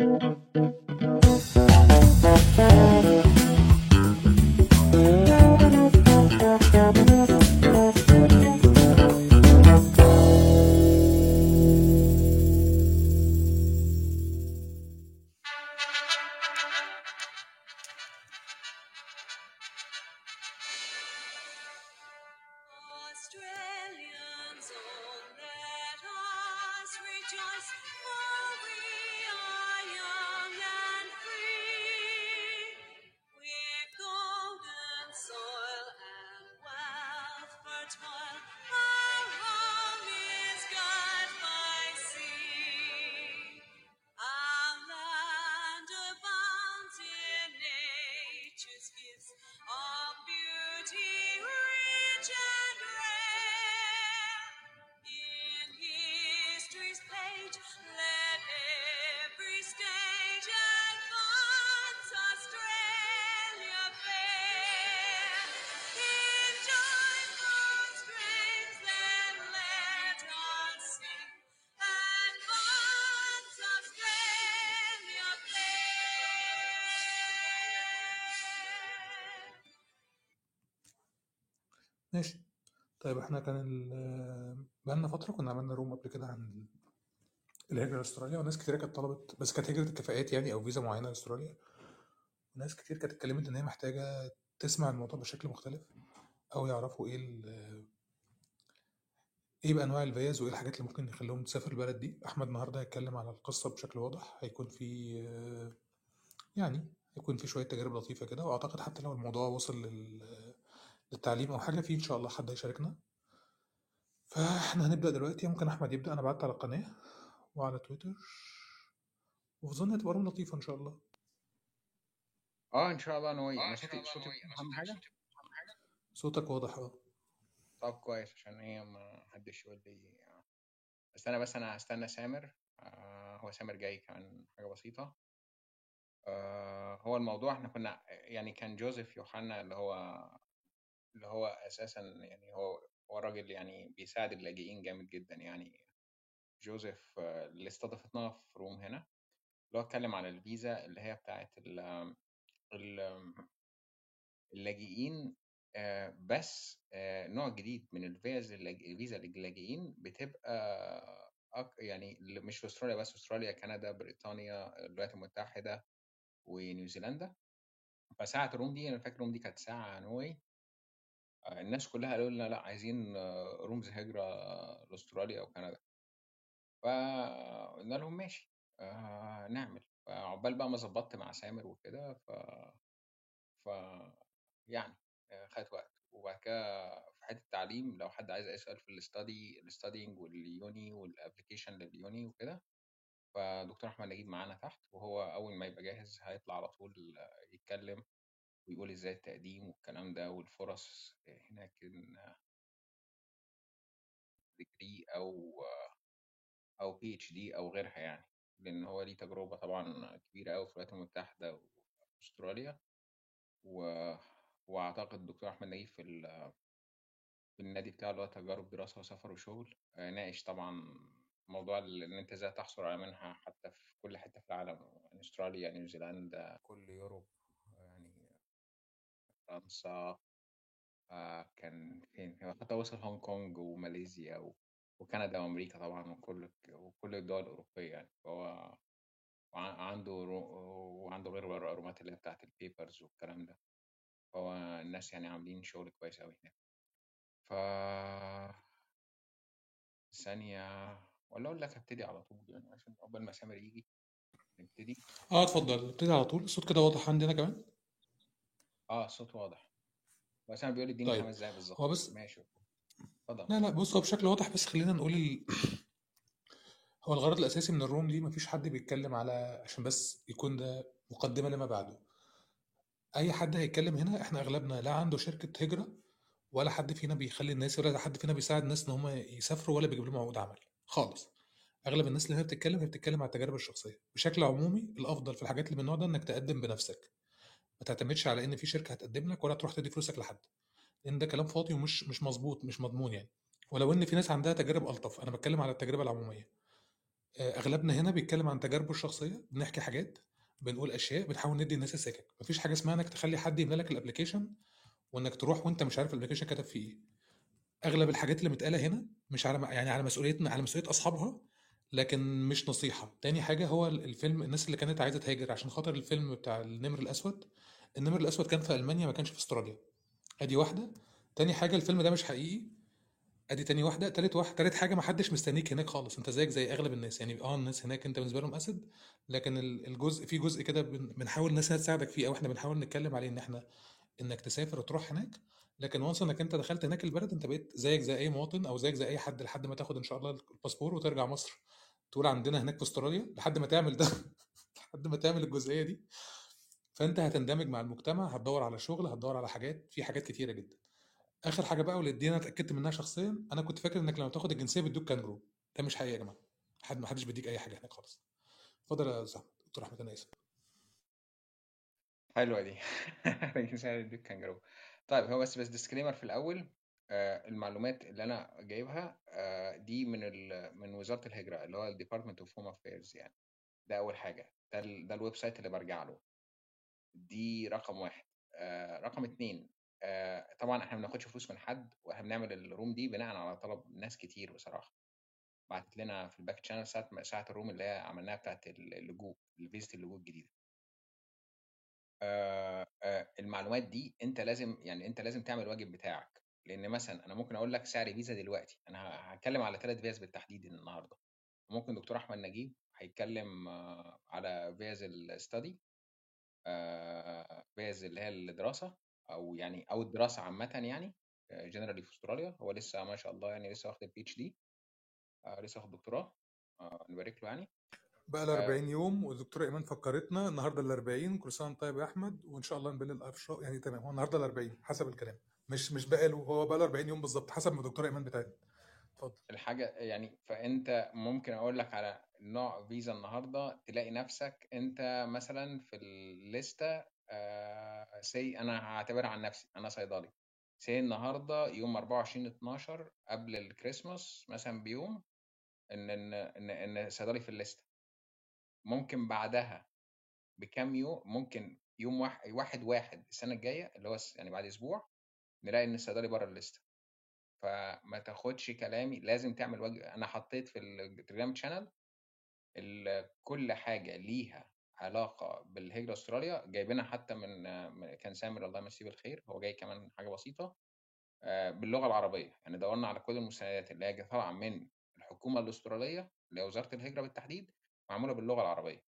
ماشي طيب إحنا كان ال- بقالنا فترة كنا عملنا room قبل كده عن الهجرة لأستراليا وناس كتير كانت طلبت بس كانت هجرة الكفاءات يعني أو فيزا معينة لأستراليا. وناس كتير كانت اتكلمت إن هي محتاجة تسمع الموضوع بشكل مختلف أو يعرفوا إيه إيه بقى أنواع الفيز وإيه الحاجات اللي ممكن يخليهم تسافر البلد دي. أحمد النهاردة هيتكلم على القصة بشكل واضح هيكون في يعني هيكون في شوية تجارب لطيفة كده وأعتقد حتى لو الموضوع وصل لل- للتعليم أو حاجة في إن شاء الله حد هيشاركنا. فإحنا هنبدأ دلوقتي. ممكن أحمد يبدأ أنا بعت على القناة وعلى تويتر. وفي ظني هتبقى روم لطيفة إن شاء الله. آه إن شاء الله نوي أنا صوتي صوتي أهم حاجة؟ صوتك واضح آه. طب كويس عشان هي ما حدش يقول لي. بس أنا بس أنا هستنى سامر. آه هو سامر جاي كمان حاجة بسيطة. آه هو الموضوع إحنا كنا يعني كان جوزيف يوحنا اللي هو اللي هو أساسا يعني هو هو راجل يعني بيساعد اللاجئين جامد جدا يعني. جوزيف اللي استضافتنا في room هنا اللي هو اتكلم على الفيزا اللي هي بتاعت ال- ال- اللاجئين آه، بس آه، نوع جديد من الفيز الفيزا للاجئين بتبقى يعني مش في أستراليا بس أستراليا كندا بريطانيا الولايات المتحدة ونيوزيلندا. فساعة ال room دي أنا فاكر ال room دي كانت ساعة نوي الناس كلها قالوا لنا لأ عايزين rooms هجرة لأستراليا وكندا فقلنا لهم ماشي آه نعمل. فعقبال بقى ما ظبطت مع سامر وكده ف ف يعني آه، خدت وقت. وبعد كده في حتة التعليم لو حد عايز يسأل في الاستادي الاستادينج واليوني والابلكيشن لليوني وكده فدكتور أحمد نجيب معانا تحت وهو أول ما يبقى جاهز هيطلع على طول يتكلم ويقول إزاي التقديم والكلام ده والفرص هناك أو أو بي اتش دي أو غيرها يعني. لأن هو ليه تجربة طبعا كبيرة قوي في الولايات المتحدة وأستراليا. و... وأعتقد الدكتور أحمد نجيب في ال... في النادي بتاعه اللي هو تجارب دراسة وسفر وشغل ناقش طبعا موضوع إن أنت إزاي تحصل على منحة حتى في كل حتة في العالم يعني أستراليا نيوزيلندا. كل Europe. فرنسا آه، كان فين حتى وصل هونج كونج وماليزيا و... وكندا وأمريكا طبعا وكل وكل الدول الأوروبية يعني. فهو عنده roo... وعنده غير الرومات اللي هي بتاعت ال papers والكلام ده. فهو الناس يعني عاملين شغل كويس قوي هناك. ف ثانية ولا أقول لك هبتدي على طول يعني عشان قبل ما سامر يجي نبتدي؟ آه اتفضل. ابتدي على طول. الصوت كده واضح عندنا كمان؟ آه الصوت واضح. بس أنا بيقول اديني طيب. خمس دقايق بالظبط؟ هو بس ماشي. اتفضل. لا لا بص هو بشكل واضح بس خلينا نقول ال... هو الغرض الأساسي من الروم دي مفيش حد بيتكلم على عشان بس يكون ده مقدمة لما بعده. أي حد هيتكلم هنا إحنا أغلبنا لا عنده شركة هجرة ولا حد فينا بيخلي الناس ولا حد فينا بيساعد الناس إن هم يسافروا ولا بيجيب لهم عقود عمل. خالص. أغلب الناس اللي هي بتتكلم هي بتتكلم على التجارب الشخصية. بشكل عمومي الأفضل في الحاجات اللي من النوع ده إنك تقدم بنفسك. ما تعتمدش على إن في شركة هتقدم لك ولا تروح تدي فلوسك لحد. لأن ده كلام فاضي ومش مش مظبوط مش مضمون يعني. ولو إن في ناس عندها تجارب ألطف أنا بتكلم على التجربة العمومية. آه، أغلبنا هنا بيتكلم عن تجاربه الشخصية بنحكي حاجات بنقول أشياء بنحاول ندي الناس السكك. مفيش حاجة اسمها إنك تخلي حد يملى لك ال application وإنك تروح وإنت مش عارف ال application كتب فيه إيه. أغلب الحاجات اللي متقالة هنا مش على يعني على مسؤوليتنا على مسؤولية أصحابها لكن مش نصيحة. تاني حاجة هو الفيلم الناس اللي كانت عايزة تهاجر عشان خاطر الفيلم بتاع النمر الأسود النمر الأسود كان في ألمانيا ما كانش في أستراليا. أدي واحدة. تاني حاجة الفيلم ده مش حقيقي. أدي تاني واحدة. تالت واحدة تالت حاجة ما حدش مستنيك هناك خالص. أنت زيك زي أغلب الناس. يعني آه الناس هناك أنت بالنسبة لهم أسد لكن الجزء في جزء كده بنحاول الناس تساعدك فيه أو إحنا بنحاول نتكلم عليه إن إحنا إنك تسافر وتروح هناك. لكن once إنك أنت دخلت هناك البلد أنت بقيت زيك زي أي مواطن أو زيك زي أي حد لحد ما تاخد إن شاء الله الباسبور وترجع مصر. تقول عندنا هناك في استراليا؟ لحد ما تعمل ده. لحد ما تعمل الجزئية دي. فأنت هتندمج مع المجتمع هتدور على شغل هتدور على حاجات في حاجات كتيرة جدا. آخر حاجة بقى واللي أنا اتأكدت منها شخصيا أنا كنت فاكر إنك لما تاخد الجنسية بيدوك كانجرو. ده مش حقيقي يا جماعة. حد ما حدش بيديك أي حاجة هناك خالص. اتفضل يا زهر دكتور أحمد أنا آسف. حلوة دي. الجنسيه كانجرو. طيب هو بس بس disclaimer في الأول. آه المعلومات اللي أنا جايبها آه دي من من وزارة الهجرة اللي هو ال Department of Home Affairs يعني. ده أول حاجة. ده ده ال website اللي برجع له. دي رقم واحد. آه رقم اتنين آه طبعا إحنا ما بناخدش فلوس من حد وإحنا بنعمل ال room دي بناء على طلب ناس كتير بصراحة. بعتت لنا في ال back channel ساعة ساعة ال room اللي هي عملناها بتاعت اللجوء ال visit اللجوء الجديدة. آه آه المعلومات دي أنت لازم يعني أنت لازم تعمل الواجب بتاعك. لأن مثلا أنا ممكن أقول لك سعر فيزا دلوقتي أنا هتكلم على ثلاث فيز بالتحديد النهارده. ممكن دكتور أحمد نجيب هيتكلم على فيز ال study فيز اللي هي الدراسة أو يعني أو الدراسة عامه يعني generally في أستراليا. هو لسه ما شاء الله يعني لسه واخد ال PhD لسه واخد دكتوراه نبارك له يعني. بقى ل 40 يوم والدكتورة إيمان فكرتنا النهارده ال 40 كل سنه طيب يا أحمد وإن شاء الله نبل الافشار يعني تمام هو النهارده ال 40 حسب الكلام. مش مش بقى له هو بقى له 40 يوم بالظبط حسب ما الدكتوره إيمان بتاعتنا اتفضل. الحاجة يعني فأنت ممكن أقول لك على نوع فيزا النهارده تلاقي نفسك أنت مثلا في الليستة آه say أنا هعتبرها عن نفسي أنا صيدلي. say النهارده يوم 24 12 قبل الكريسماس مثلا بيوم إن إن إن, إن صيدلي في الليستة. ممكن بعدها بكام يوم ممكن يوم واحد واحد, واحد السنة الجاية اللي هو يعني بعد أسبوع نلاقي إن الصيدلي بره الليستة. فما تاخدش كلامي لازم تعمل واجب أنا حطيت في التليجرام channel كل حاجة ليها علاقة بالهجرة أستراليا جايبينها حتى من كان سامر الله يمسيه بالخير هو جاي كمان حاجة بسيطة باللغة العربية. يعني دورنا على كل المستندات اللي هي طالعة من الحكومة الأسترالية اللي هي وزارة الهجرة بالتحديد معمولة باللغة العربية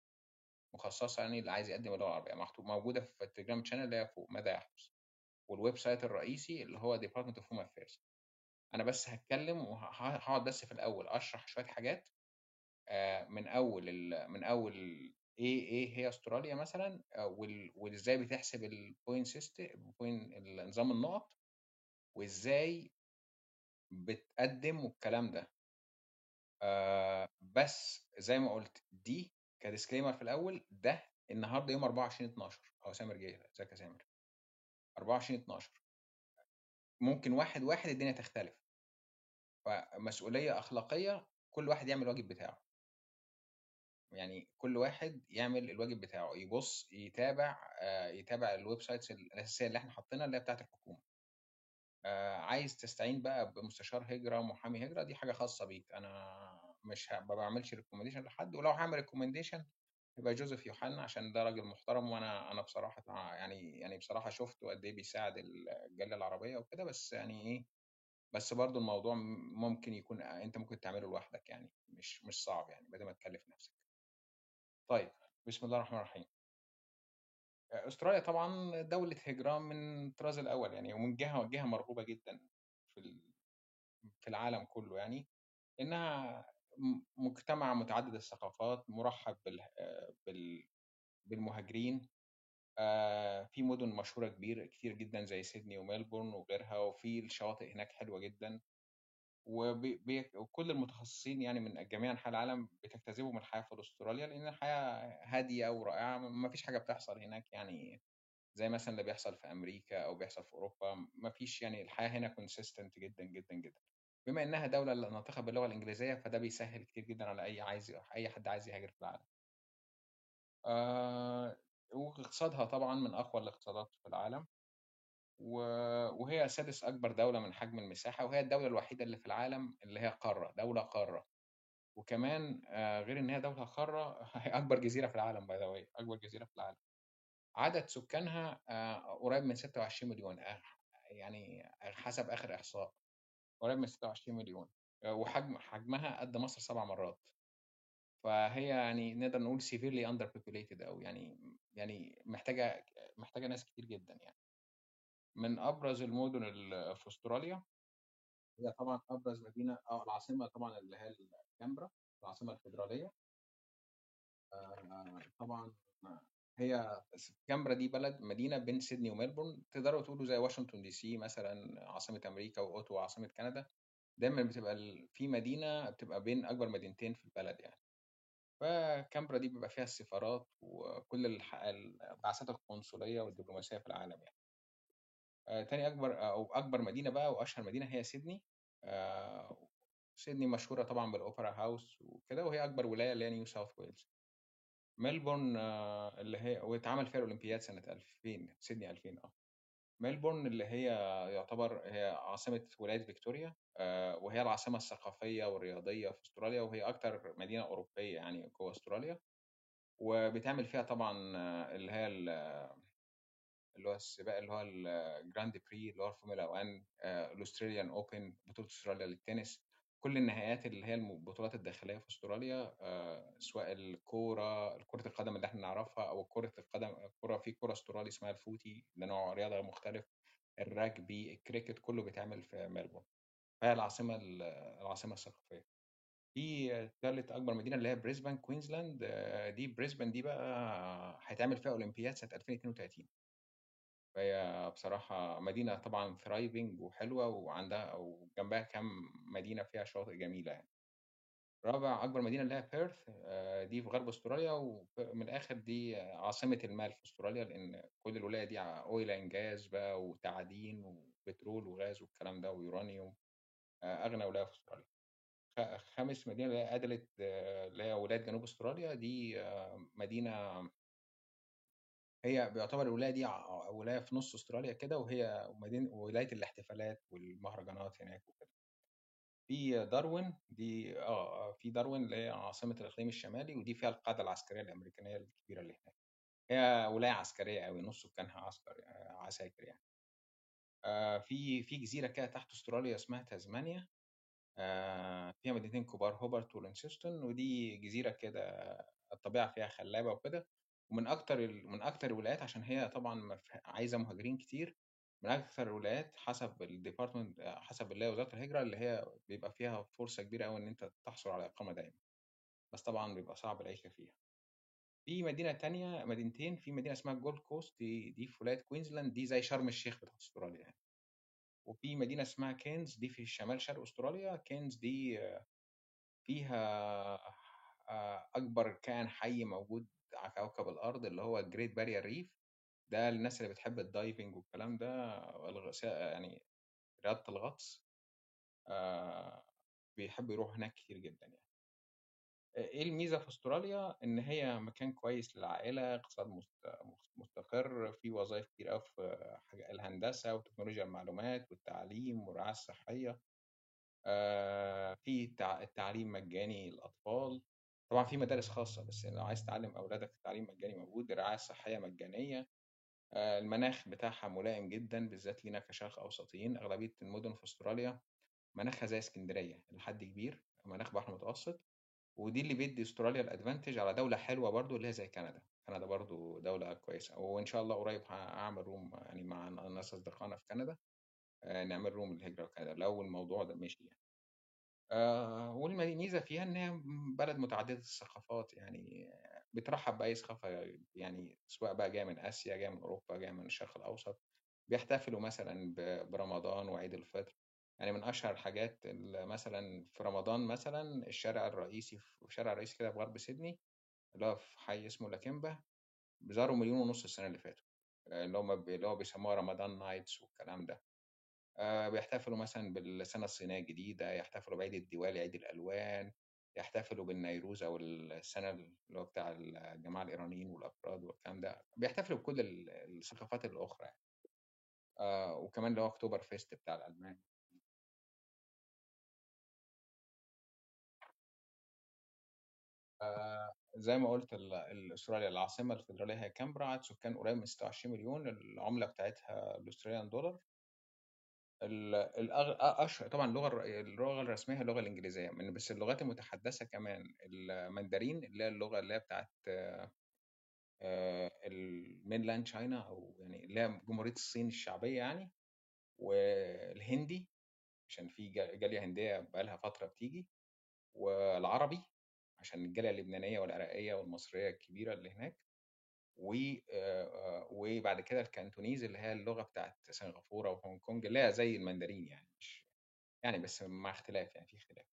مخصصة يعني اللي عايز يقدم اللغة العربية محطوط موجودة في التليجرام channel اللي هي فوق ماذا يحدث وال website الرئيسي اللي هو Department of Home Affairs أنا بس هتكلم وهقعد بس في الأول أشرح شوية حاجات من أول من أول إيه إيه هي أستراليا مثلا وإزاي بتحسب ال point system point نظام النقط وإزاي بتقدم والكلام ده. آه بس زي ما قلت دي ك disclaimer في الأول ده النهارده يوم 24 12 اهو سامر جاي إزيك يا سامر؟ 24 12 ممكن واحد واحد الدنيا تختلف. فمسؤولية أخلاقية كل واحد يعمل الواجب بتاعه. يعني كل واحد يعمل الواجب بتاعه يبص يتابع آه يتابع ال websites الأساسية اللي إحنا حاطينها اللي هي بتاعت الحكومة. آه عايز تستعين بقى بمستشار هجرة محامي هجرة دي حاجة خاصة بيك. أنا مش ما بعملش recommendation لحد ولو هعمل recommendation يبقى جوزيف يوحنا عشان ده راجل محترم وأنا أنا بصراحة يعني يعني بصراحة شفته قد إيه بيساعد الجالية العربية وكده بس يعني إيه بس برضو الموضوع ممكن يكون أنت ممكن تعمله لوحدك يعني مش مش صعب يعني بدل ما تكلف نفسك. طيب بسم الله الرحمن الرحيم. أستراليا طبعا دولة هجرة من الطراز الأول يعني ومن جهة جهة مرغوبة جدا في في العالم كله يعني إنها مجتمع متعدد الثقافات مرحب بال بالمهاجرين. في مدن مشهورة كبير كتير جدا زي سيدني وميلبورن وغيرها وفي الشواطئ هناك حلوة جدا. وكل المتخصصين يعني من جميع أنحاء العالم بتجتذبهم الحياة في أستراليا لأن الحياة هادية ورائعة ما فيش حاجة بتحصل هناك يعني زي مثلا اللي بيحصل في أمريكا أو بيحصل في أوروبا. ما فيش يعني الحياة هنا consistent جدا جدا جدا. بما إنها دولة ناطقة باللغة الإنجليزية فده بيسهل كتير جدا على أي عايز أي حد عايز يهاجر في العالم. آه واقتصادها طبعا من أقوى الاقتصادات في العالم. وهي سادس أكبر دولة من حجم المساحة وهي الدولة الوحيدة اللي في العالم اللي هي قارة دولة قارة. وكمان غير إن هي دولة قارة هي أكبر جزيرة في العالم باي ذا أكبر جزيرة في العالم. عدد سكانها قريب من 26 مليون يعني حسب آخر إحصاء. قريب من 26 مليون آه وحجم حجمها قد مصر سبع مرات. فهي يعني نقدر نقول severely underpopulated أو يعني يعني محتاجة محتاجة ناس كتير جدا يعني. من أبرز المدن في أستراليا هي طبعا أبرز مدينة أو العاصمة طبعا اللي هي كانبرا العاصمة الفيدرالية. طبعا هي كانبرا دي بلد مدينة بين سيدني وميلبورن تقدروا تقولوا زي واشنطن دي سي مثلا عاصمة أمريكا وأوتاوا عاصمة كندا. دايما بتبقى في مدينة بتبقى بين أكبر مدينتين في البلد يعني. فكانبرا دي بيبقى فيها السفارات وكل البعثات القنصلية والدبلوماسية في العالم يعني. آه، تاني أكبر أو أكبر مدينة بقى وأشهر مدينة هي سيدني. آه، سيدني مشهورة طبعا بال Opera House وكده وهي أكبر ولاية اللي هي نيو ساوث ويلز. ملبورن آه، اللي هي واتعمل فيها الأولمبياد سنة 2000 سيدني 2000 آه. ملبورن اللي هي يعتبر هي عاصمة ولاية فيكتوريا وهي العاصمة الثقافية والرياضية في أستراليا وهي أكتر مدينة أوروبية يعني جوه أستراليا. وبتعمل فيها طبعا اللي هي اللي هو السباق اللي هو ال Grand Prix اللي هو الفورمولا 1 ال Australian Open بطولة أستراليا للتنس. كل النهائيات اللي هي البطولات الداخلية في أستراليا آه، سواء الكورة كرة القدم اللي إحنا نعرفها أو كرة القدم كرة في كرة أسترالي اسمها ال footy ده نوع رياضة مختلف الراجبي الكريكت كله بيتعمل في ملبورن فهي العاصمة العاصمة الثقافية. في ثالث أكبر مدينة اللي هي بريسبان كوينزلاند آه، دي بريسبان دي بقى هيتعمل فيها أولمبياد سنة 2032 فهي بصراحة مدينة طبعا thriving وحلوة وعندها وجنبها كام مدينة فيها شواطئ جميلة يعني. رابع أكبر مدينة اللي هي بيرث آه، دي في غرب أستراليا ومن الآخر دي عاصمة المال في أستراليا لأن كل الولاية دي oil and gas بقى وتعدين وبترول وغاز والكلام ده ويورانيوم آه، أغنى ولاية في أستراليا. خامس مدينة اللي هي أدلت آه، اللي هي ولاية جنوب أستراليا دي مدينة هي بيعتبر الولاية دي ولاية في نص أستراليا كده وهي مدينه ولايه الاحتفالات والمهرجانات هناك وكده. في داروين دي آه في داروين اللي هي عاصمة الإقليم الشمالي ودي فيها القاعدة العسكرية الأمريكانية الكبيرة اللي هناك. هي ولاية عسكرية قوي نص سكانها عسكر عساكر يعني. آه في في جزيرة كده تحت أستراليا اسمها تازمانيا آه فيها مدينتين كبار هوبرت ولانسستون ودي جزيرة كده الطبيعة فيها خلابة وكده. ومن أكتر من أكتر الولايات عشان هي طبعا عايزة مهاجرين كتير من أكثر الولايات حسب الديبارتمنت حسب اللي هي وزارة الهجرة اللي هي بيبقى فيها فرصة كبيرة قوي إن أنت تحصل على إقامة دائمة. بس طبعا بيبقى صعب العيشة فيها. في مدينة تانية مدينتين في مدينة اسمها جولد كوست دي, دي في ولاية كوينزلاند دي زي شرم الشيخ بتاعت أستراليا يعني. وفي مدينة اسمها كينز دي في شمال شرق أستراليا. كينز دي فيها آه، أكبر كائن حي موجود على كوكب الأرض اللي هو ال Great Barrier Reef ده للناس اللي بتحب ال diving والكلام ده يعني رياضة الغطس آه بيحبوا يروحوا هناك كتير جدا يعني. إيه الميزة في أستراليا؟ إن هي مكان كويس للعائلة اقتصاد مستقر في وظائف كتير قوي في الهندسة وتكنولوجيا المعلومات والتعليم والرعاية الصحية آه في التعليم مجاني للأطفال طبعا في مدارس خاصة بس لو عايز تعلم أولادك التعليم مجاني موجود الرعاية الصحية مجانية آه، المناخ بتاعها ملائم جدا بالذات لينا كشرق أوسطيين أغلبية المدن في أستراليا مناخها زي اسكندرية لحد كبير مناخ بحر متوسط ودي اللي بيدي أستراليا الأدفانتج على دولة حلوة برضو اللي هي زي كندا كندا برضو دولة كويسة وإن شاء الله قريب هعمل روم يعني مع ناس أصدقائنا في كندا آه، نعمل روم للهجرة لكندا لو الموضوع ده مشي يعني. آه، والميزة فيها إن هي بلد متعددة الثقافات يعني بترحب بأي ثقافة يعني سواء بقى جاية من آسيا جاية من أوروبا جاية من الشرق الأوسط بيحتفلوا مثلا برمضان وعيد الفطر. يعني من أشهر الحاجات مثلا في رمضان مثلا الشارع الرئيسي في الشارع الرئيسي كده في غرب سيدني اللي هو في حي اسمه لاكيمبا زاروا مليون ونص السنة اللي فاتوا اللي هم اللي هو بيسموها رمضان Nights والكلام ده. آه، بيحتفلوا مثلا بالسنة الصينية الجديدة يحتفلوا بعيد الديوالي عيد الألوان يحتفلوا بالنيروز أو السنة اللي هو بتاع الجماعة الإيرانيين والأفراد والكلام ده. بيحتفلوا بكل ال- الثقافات الأخرى يعني. آه، وكمان اللي هو أكتوبر فيست بتاع الألمان. آه، زي ما قلت ال- ال- استراليا العاصمة الفيدرالية هي كامبرا عدد سكان قريب من 26 مليون العملة بتاعتها الأستراليان دولار. ال-. أشهر طبعا اللغة اللغة الرسمية هي اللغة الإنجليزية من بس اللغات المتحدثة كمان المندرين اللي هي اللغة اللي هي بتاعت ال Mainland China أو يعني اللي هي جمهورية الصين الشعبية يعني والهندي عشان في جا- جالية هندية بقالها فترة بتيجي والعربي عشان الجالية اللبنانية والعراقية والمصرية الكبيرة اللي هناك وبعد كده الكانتونيز اللي هي اللغة بتاعت سنغافورة وهونج كونج اللي هي زي المندرين يعني مش يعني بس مع اختلاف يعني في اختلاف.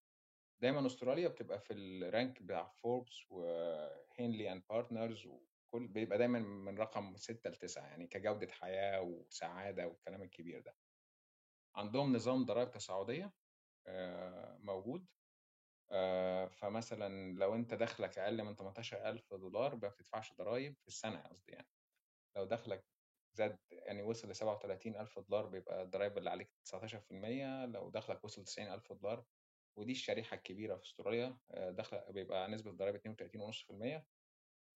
دايما أستراليا بتبقى في ال rank بتاع فوربس وهنلي and Partners وكل بيبقى دايما من رقم 6 ل 9 يعني كجودة حياة وسعادة والكلام الكبير ده. عندهم نظام ضرائب تصاعدية آه، موجود. آه، فمثلا لو أنت دخلك أقل من 18000 دولار ما بتدفعش ضرائب في السنة قصدي يعني. لو دخلك زاد يعني وصل ل 37000 دولار بيبقى الضرايب اللي عليك 19% لو دخلك وصل 90000 دولار ودي الشريحة الكبيرة في أستراليا آه، دخل بيبقى نسبة الضرايب 32.5%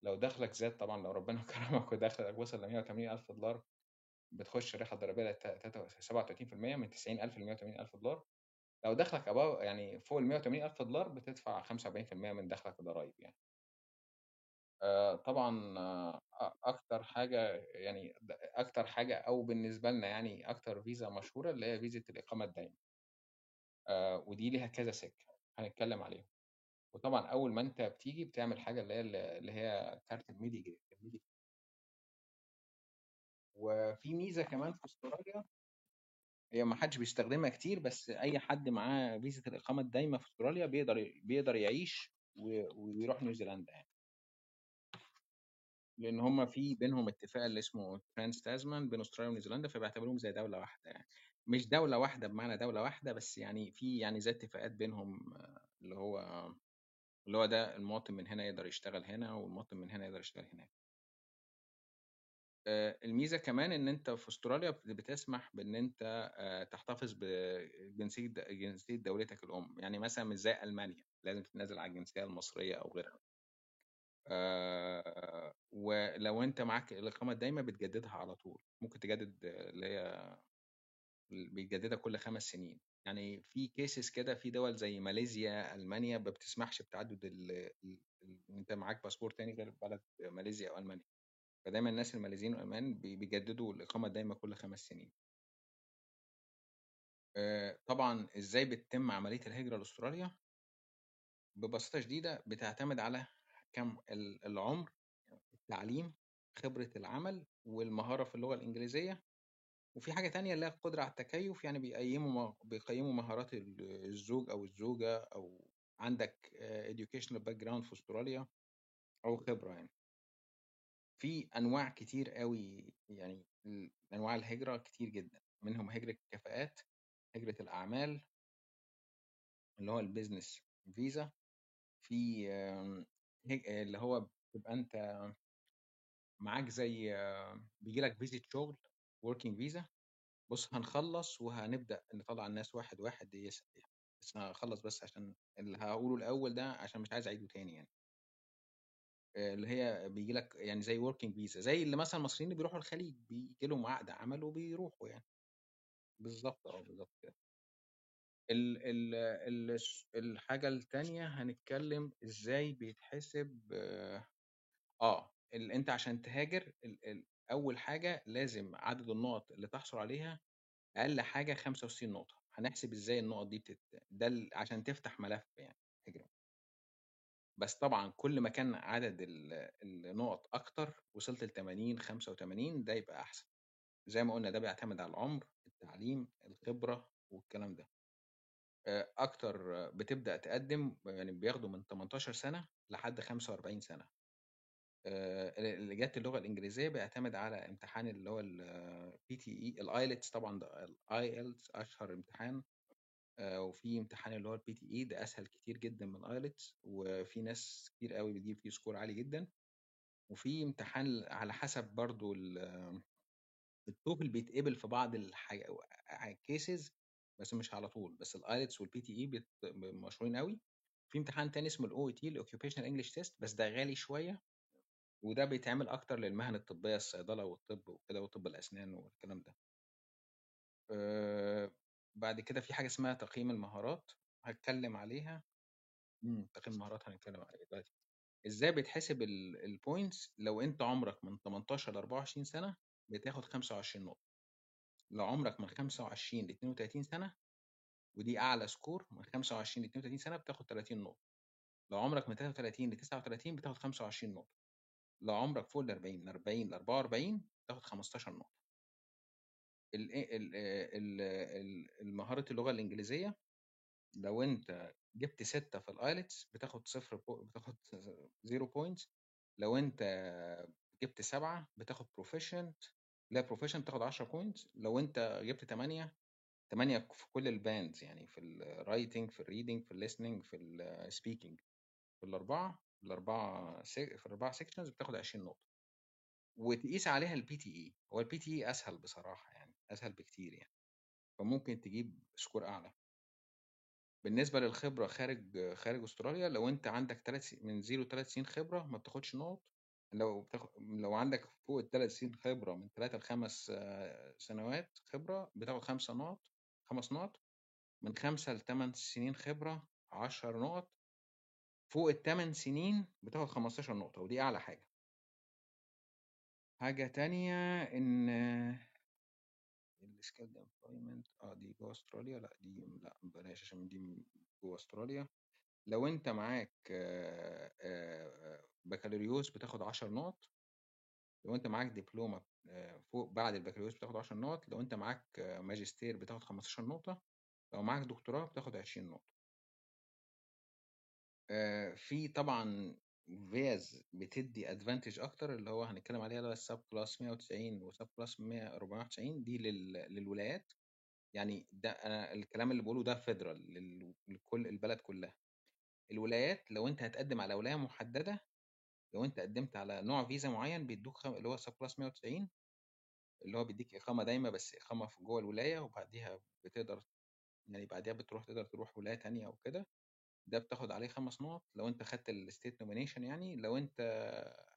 لو دخلك زاد طبعا لو ربنا كرمك ودخلك وصل ل 180000 دولار بتخش الشريحة الضريبية 37% من 90000 ل 180000 دولار. لو دخلك أبو يعني فوق ال 180000 دولار بتدفع 45% من دخلك ضرايب يعني. طبعا أكتر حاجة يعني أكتر حاجة أو بالنسبة لنا يعني أكتر فيزا مشهورة اللي هي فيزا الإقامة الدائمه ودي ليها كذا سكة هنتكلم عليهم. وطبعا أول ما أنت بتيجي بتعمل حاجة اللي هي اللي هي كارت الميدي وفي ميزة كمان في أستراليا هي ما حدش بيستخدمها كتير بس أي حد معاه فيزا الإقامة الدائمه في أستراليا بيقدر بيقدر يعيش ويروح نيوزيلندا يعني. لأن هم في بينهم اتفاق اللي اسمه ترانس تازمان بين أستراليا ونيوزيلندا فبيعتبروهم زي دولة واحدة يعني. مش دولة واحدة بمعنى دولة واحدة بس يعني في يعني زي اتفاقات بينهم اللي هو اللي هو ده المواطن من هنا يقدر يشتغل هنا والمواطن من هنا يقدر يشتغل هناك. الميزة كمان إن أنت في أستراليا بتسمح بإن أنت تحتفظ بجنسية جنسية دولتك الأم. يعني مثلا مش زي ألمانيا لازم تتنازل على الجنسية المصرية أو غيرها. آه ولو أنت معاك الإقامة الدايمة بتجددها على طول. ممكن تجدد اللي هي بيجددها كل خمس سنين. يعني في cases كده في دول زي ماليزيا ألمانيا ما بتسمحش بتعدد إن أنت معاك باسبور تاني غير بلد ماليزيا أو ألمانيا. فدايما الناس الماليزيين والالمان بيجددوا الإقامة الدايمه كل خمس سنين. طبعا إزاي بتتم عملية الهجرة لأستراليا؟ ببساطة شديدة بتعتمد على كم العمر التعليم خبرة العمل والمهارة في اللغة الإنجليزية. وفي حاجة تانية اللي هي القدرة على التكيف يعني بيقيموا بيقيموا مهارات الزوج أو الزوجة أو عندك educational background في أستراليا أو خبرة يعني. في أنواع كتير قوي يعني أنواع الهجرة كتير جدا منهم هجرة الكفاءات هجرة الأعمال. اللي هو ال business visa في اللي هو بتبقى أنت معاك زي بيجي لك فيزا شغل working visa بص هنخلص وهنبدأ نطلع الناس واحد واحد يسال يعني بس هخلص بس عشان اللي هقوله الأول ده عشان مش عايز أعيده تاني يعني. اللي هي بيجي لك يعني زي وركينج فيزا زي اللي مثلا المصريين اللي بيروحوا الخليج بيجي لهم عقد عمل وبيروحوا يعني. بالظبط آه بالظبط كده. ال ال ال الحاجة الثانية هنتكلم إزاي بيتحسب آه ال... أنت عشان تهاجر ال... ال... أول حاجة لازم عدد النقط اللي تحصل عليها أقل حاجة 65 نقطة. هنحسب إزاي النقط دي بتت... ده ال... عشان تفتح ملف يعني هجره بس طبعا كل ما كان عدد ال... النقط أكتر وصلت ل 80 85 ده يبقى أحسن. زي ما قلنا ده بيعتمد على العمر التعليم الخبرة والكلام ده. أكتر بتبدأ تقدم يعني بياخدوا من 18 سنة لحد 45 سنة. آآ اللي جات اللغة الإنجليزية بيعتمد على امتحان اللي هو الPTE الIELTS طبعًا ده الIELTS أشهر امتحان. آآ وفي امتحان اللي هو الPTE ده أسهل كتير جدًا من الIELTS وفي ناس كتير أوي بتجيب فيه score عالي جدًا، وفي امتحان على حسب برضه ال الTOEFL بيتقبل في بعض cases بس مش على طول، بس الIELTS والPTE بت مشهورين أوي، في امتحان تاني اسمه الOET الoccupational English test بس ده غالي شوية، وده بيتعمل أكتر للمهن الطبية الصيدلة والطب وكده وطب الأسنان والكلام ده. آآ بعد كده في حاجة اسمها تقييم المهارات هاتكلم عليها إمم، تقييم المهارات هنتكلم عليه دلوقتي. إزاي بيتحسب ال الpoints لو أنت عمرك من 18 ل24 سنة بتاخد 25 نقطة، لو عمرك من 25 ل32 سنة ودي أعلى score من 25 ل32 سنة بتاخد 30 نقطة، لو عمرك من 33 ل39 بتاخد 25 نقطة، لو عمرك فوق ال40 من 40 ل44 بتاخد 15 نقطة. ال المهارة اللغة الإنجليزية لو أنت جبت 6 في الIELTS بتاخد صفر بتاخد 0 points لو أنت جبت 7 بتاخد proficient لا proficient بتاخد 10 points لو أنت جبت 8 8 في كل الbands يعني في الwriting في الreading في الlistening في الspeaking في الأربعة الأربعة س في الأربعة sections بتاخد 20 نقطة، وتقيس عليها الPTE هو الPTE أسهل بصراحة يعني. أسهل بكتير يعني، فممكن تجيب score أعلى. بالنسبة للخبرة خارج خارج أستراليا لو أنت عندك 3 س من 0 ل3 سنين خبرة ما بتاخدش نقط، لو بتاخ لو عندك فوق ال3 سنين خبرة من 3 ل5 سنوات خبرة بتاخد 5 نقط 5 نقط، من 5 ل8 سنين خبرة 10 نقط، فوق ال8 سنين بتاخد 15 نقطة ودي أعلى حاجة. حاجة تانية إن الskilled employment آه دي جوّه أستراليا لأ دي لأ بلاش عشان دي جوّه أستراليا، لو أنت معاك بكالوريوس بتاخد 10 نقط، لو أنت معاك دبلومة آآ فوق بعد البكالوريوس بتاخد 10 نقط، لو أنت معاك ماجستير بتاخد 15 نقطة، لو معاك دكتوراه بتاخد 20 نقطة. آآ في طبعًا فيَز بتدّي advantage أكتر اللي هو هنتكلم عليها اللي هو الsub-class 190 وsub-class 100 491 دي لل للولايات، يعني ده أنا الكلام اللي باقوله ده federal لل لكل البلد كلها. الولايات لو أنت هتقدم على ولاية محددة، لو أنت قدمت على نوع فيزا معين بيدوك خ اللي هو sub-class 190 اللي هو بيديك إقامة دايمة بس إقامة في جوّه الولاية وبعديها بتقدر يعني بعديها بتروح تقدر تروح ولاية تانية أو كده، ده بتاخد عليه 5 نقط لو أنت خدت الstate nomination يعني، لو أنت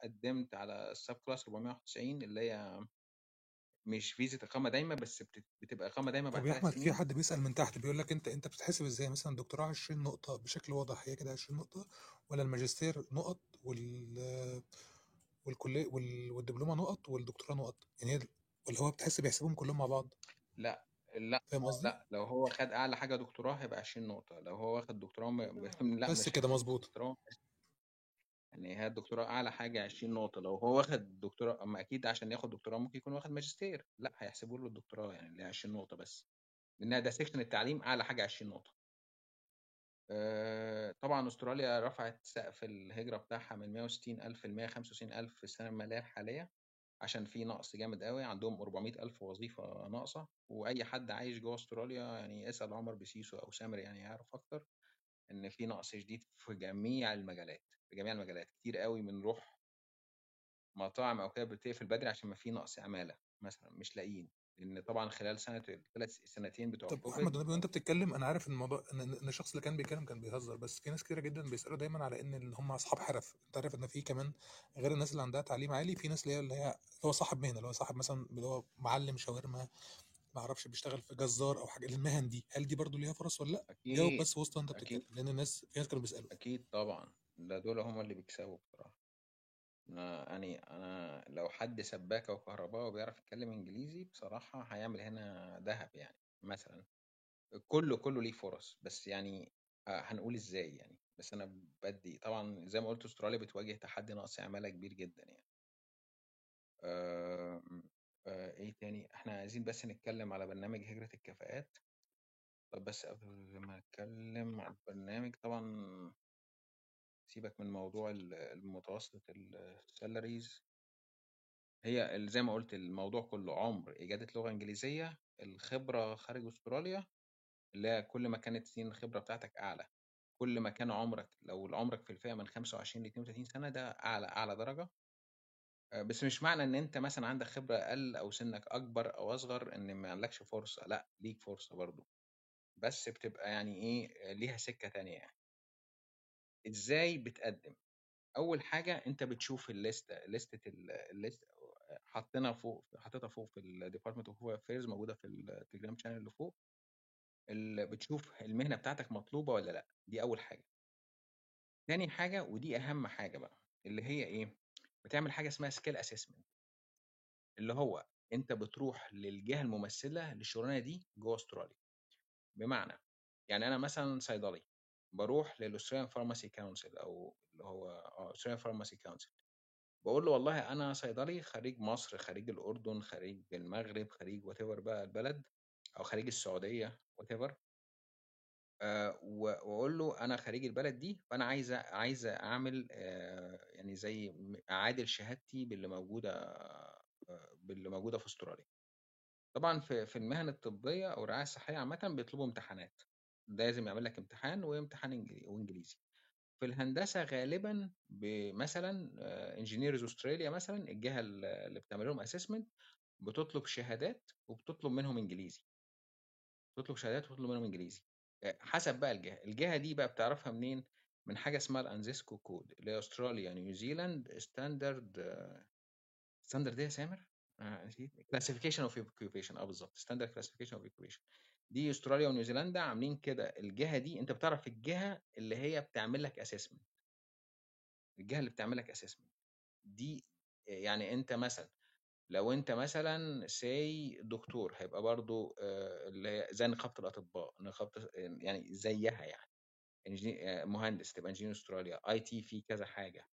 قدمت على الsub-class 491 اللي هي مش فيزا إقامة دايمة بس بت بتبقى إقامة دايمة طب بعد يا 3 أحمد في سنين. حد بيسأل من تحت بيقول لك أنت أنت بتتحسب إزاي مثلًا الدكتوراه 20 نقطة بشكل واضح هي كده 20 نقطة والّا الماجستير نقط وال والكلية وال والدبلومة نقط والدكتوراه نقط؟ يعني هي والّا هو بتحسب يحسبهم كلّهم مع بعض؟ لأ، لأ، فاهم قصدي؟ لأ، لو هو خد أعلى حاجة دكتوراه هيبقى 20 نقطة، لو هو واخد دكتوراه م لأ بس مش كده. الدكتوراه يعني هي الدكتوراه أعلى حاجة 20 نقطة، لو هو واخد دكتوراه أمّا أكيد عشان ياخد دكتوراه ممكن يكون واخد ماجستير، لأ هيحسبوا له الدكتوراه يعني اللي هي 20 نقطة بس، لإنها ده section التعليم أعلى حاجة 20 نقطة. آآ طبعًا أستراليا رفعت سقف الهجرة بتاعها من 160.000 ل165.000 في السنة المالية الحالية، عشان في نقص جامد أوي، عندهم 400.000 وظيفة ناقصة، وأي حد عايش جوّه أستراليا يعني اسأل عمر بسيسو أو سامر يعني هيعرف أكتر، إن في نقص شديد في جميع المجالات، في جميع المجالات، كتير أوي بنروح مطاعم أو كده بتقفل بدري عشان ما في نقص عمالة مثلًا مش لاقيين، لإن طبعًا خلال سنة ال3 السنتين بتوع طب والنبي وأنت بتتكلم أنا عارف إن الموضوع إن الشخص اللي كان بيتكلم كان بيهزر، بس في ناس كتيرة جدًا بيسألوا دايمًا على إن هم أصحاب حرف، أنت عارف إن في كمان غير الناس اللي عندها تعليم عالي، في ناس اللي هي اللي هي هو صاحب مهنة، اللي هو صاحب مثلًا اللي هو معلم شاورما، ما أعرفش بيشتغل في جزار أو حاجة، المهن دي، هل دي برضه ليها فرص والّا لأ؟ جاوب بس وسط أكيد. بتتكلم، لأن الناس في ناس كانوا بيسألوا. أكيد طبعًا، ده دول هم اللي بيكسبوا بصراحة. أنا يعني أنا لو حد سباك أو كهربائي وبيعرف يتكلم إنجليزي بصراحة هيعمل هنا دهب يعني مثلًا، كُلّه، كُلّه ليه فرص، بس يعني آآ هنقول إزاي يعني، بس أنا بادّي طبعًا زي ما قُلت أستراليا بتواجه تحدي نقص عمالة كبير جدًا يعني. آآ إيه تاني؟ إحنا عايزين بس نتكلم على برنامج هجرة الكفاءات. طب بس قبل ما نتكلم على البرنامج طبعًا سيبك من موضوع ال المتوسط السالاريز هي زي ما قُلت الموضوع كُلّه عُمر إجادة لغة إنجليزية، الخبرة خارج أستراليا، اللي هي كل ما كانت سنين الخبرة بتاعتك أعلى، كل ما كان عُمرك لو عُمرك في الفئة من 25 ل32 سنة ده أعلى أعلى درجة. آآ بس مش معنى إن أنت مثلًا عندك خبرة أقل أو سِنّك أكبر أو أصغر إن ما لكش فرصة، لأ ليك فرصة برضه، بس بتبقى يعني إيه، ليها سِكّة تانية يعني. إزاي بتقدّم؟ أول حاجة أنت بتشوف الليستة ليستة ال الليست حاطينها فوق حاططها فوق في of home affairs موجودة في التليجرام channel اللي فوق. ال بتشوف المهنة بتاعتك مطلوبة والّا لأ، دي أول حاجة. تاني حاجة ودي أهم حاجة بقى، اللي هي إيه، بتعمل حاجة اسمها skill assessment. اللي هو أنت بتروح للجهة الممثلة للشغلانة دي جوّه أستراليا. بمعنى، يعني أنا مثلًا صيدلي، باروح للaustralian pharmacy council أو اللي هو آه australian pharmacy council باقول له والله أنا صيدلي خريج مصر، خريج الأردن، خريج المغرب، خريج whatever بقى البلد أو خريج السعودية whatever. آآ و وأقول له أنا خريج البلد دي، فأنا عايز عايز أعمل آآ يعني زي م أعادل شهادتي باللي موجودة آآ باللي موجودة في أستراليا. طبعًا في في المهن الطبية أو الرعاية الصحية عامةً بيطلبوا امتحانات، لازم يعمل لك امتحان وامتحان إنج وإنجليزي. في الهندسة غالبًا مثلًا آآ engineers أستراليا مثلًا الجهة ال اللي بتعمل لهم assessment بتطلب شهادات وبتطلب منهم إنجليزي. تطلب شهادات وتطلب منهم إنجليزي. آآ حسب بقى الجهة، الجهة دي بقى بتعرفها منين؟ من حاجة اسمها الANZESCO code اللي هي New Zealand standard standard إيه يا سامر؟ آآ نسيت classification آه بالضبط standard classification of occupation دي أستراليا ونيوزيلندا عاملين كده الجهة دي أنت بتعرف الجهة اللي هي بتعمل لك assessment. الجهة اللي بتعمل لك assessment دي يعني أنت مثلًا لو أنت مثلًا say دكتور هيبقى برضه آآ اللي هي زي نقابة الأطباء، نقابة يعني زيّها يعني. آآ مهندس تبقى engineer أستراليا، IT في كذا حاجة.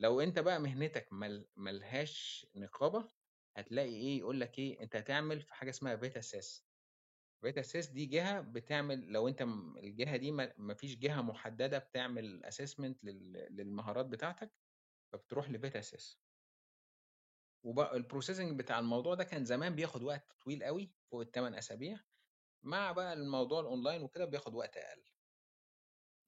لو أنت بقى مهنتك ما ل ما لهاش نقابة، هتلاقي إيه، يقول لك إيه، أنت هتعمل في حاجة اسمها beta assess. Beta assess دي جهة بتعمل لو أنت م الجهة دي ما فيش جهة محددة بتعمل لل للمهارات بتاعتك، فبتروح لbeta assess. وبقى الprocessing بتاع الموضوع ده كان زمان بياخد وقت طويل أوي فوق ال8 أسابيع، مع بقى الموضوع الأونلاين وكده بياخد وقت أقل.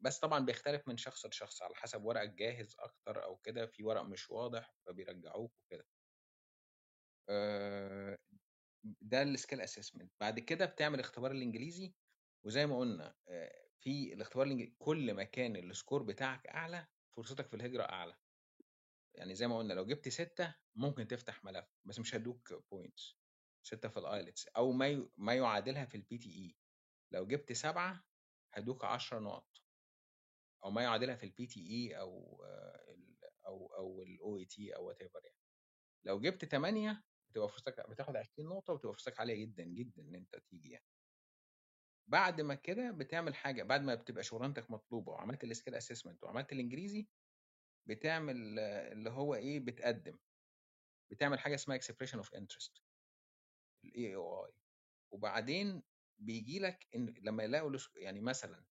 بس طبعًا بيختلف من شخص لشخص على حسب ورقك جاهز أكتر أو كده، في ورق مش واضح فبيرجعوك وكده. آآ ده الskill assessment. بعد كده بتعمل اختبار الإنجليزي، وزي ما قُلنا آآ في الاختبار الإنج كل ما كان الscore بتاعك أعلى، فرصتك في الهجرة أعلى. يعني زي ما قُلنا لو جِبت 6 ممكن تفتح ملف، بس مش هيدّوك points 6 في الIELTS أو ما ما يعادلها في الPTE. لو جِبت 7 هيدّوك 10 نُقط. أو ما يعادلها في الPTE أو ال أو أو الOET أو whatever يعني. لو جِبت 8 بتبقى فرصتك بتاخد 20 نقطة وبتبقى فرصتك عالية جدًا، جدًا إن أنت تيجي يعني. بعد ما كده بتعمل حاجة، بعد ما بتبقى شغلانتك مطلوبة وعملت الskill assessment وعملت الإنجليزي، بتعمل اللي هو إيه، بتقدّم. بتعمل حاجة اسمها expression of interest الAOI. وبعدين بييجي لك إن لمّا يلاقوا يعني مثلًا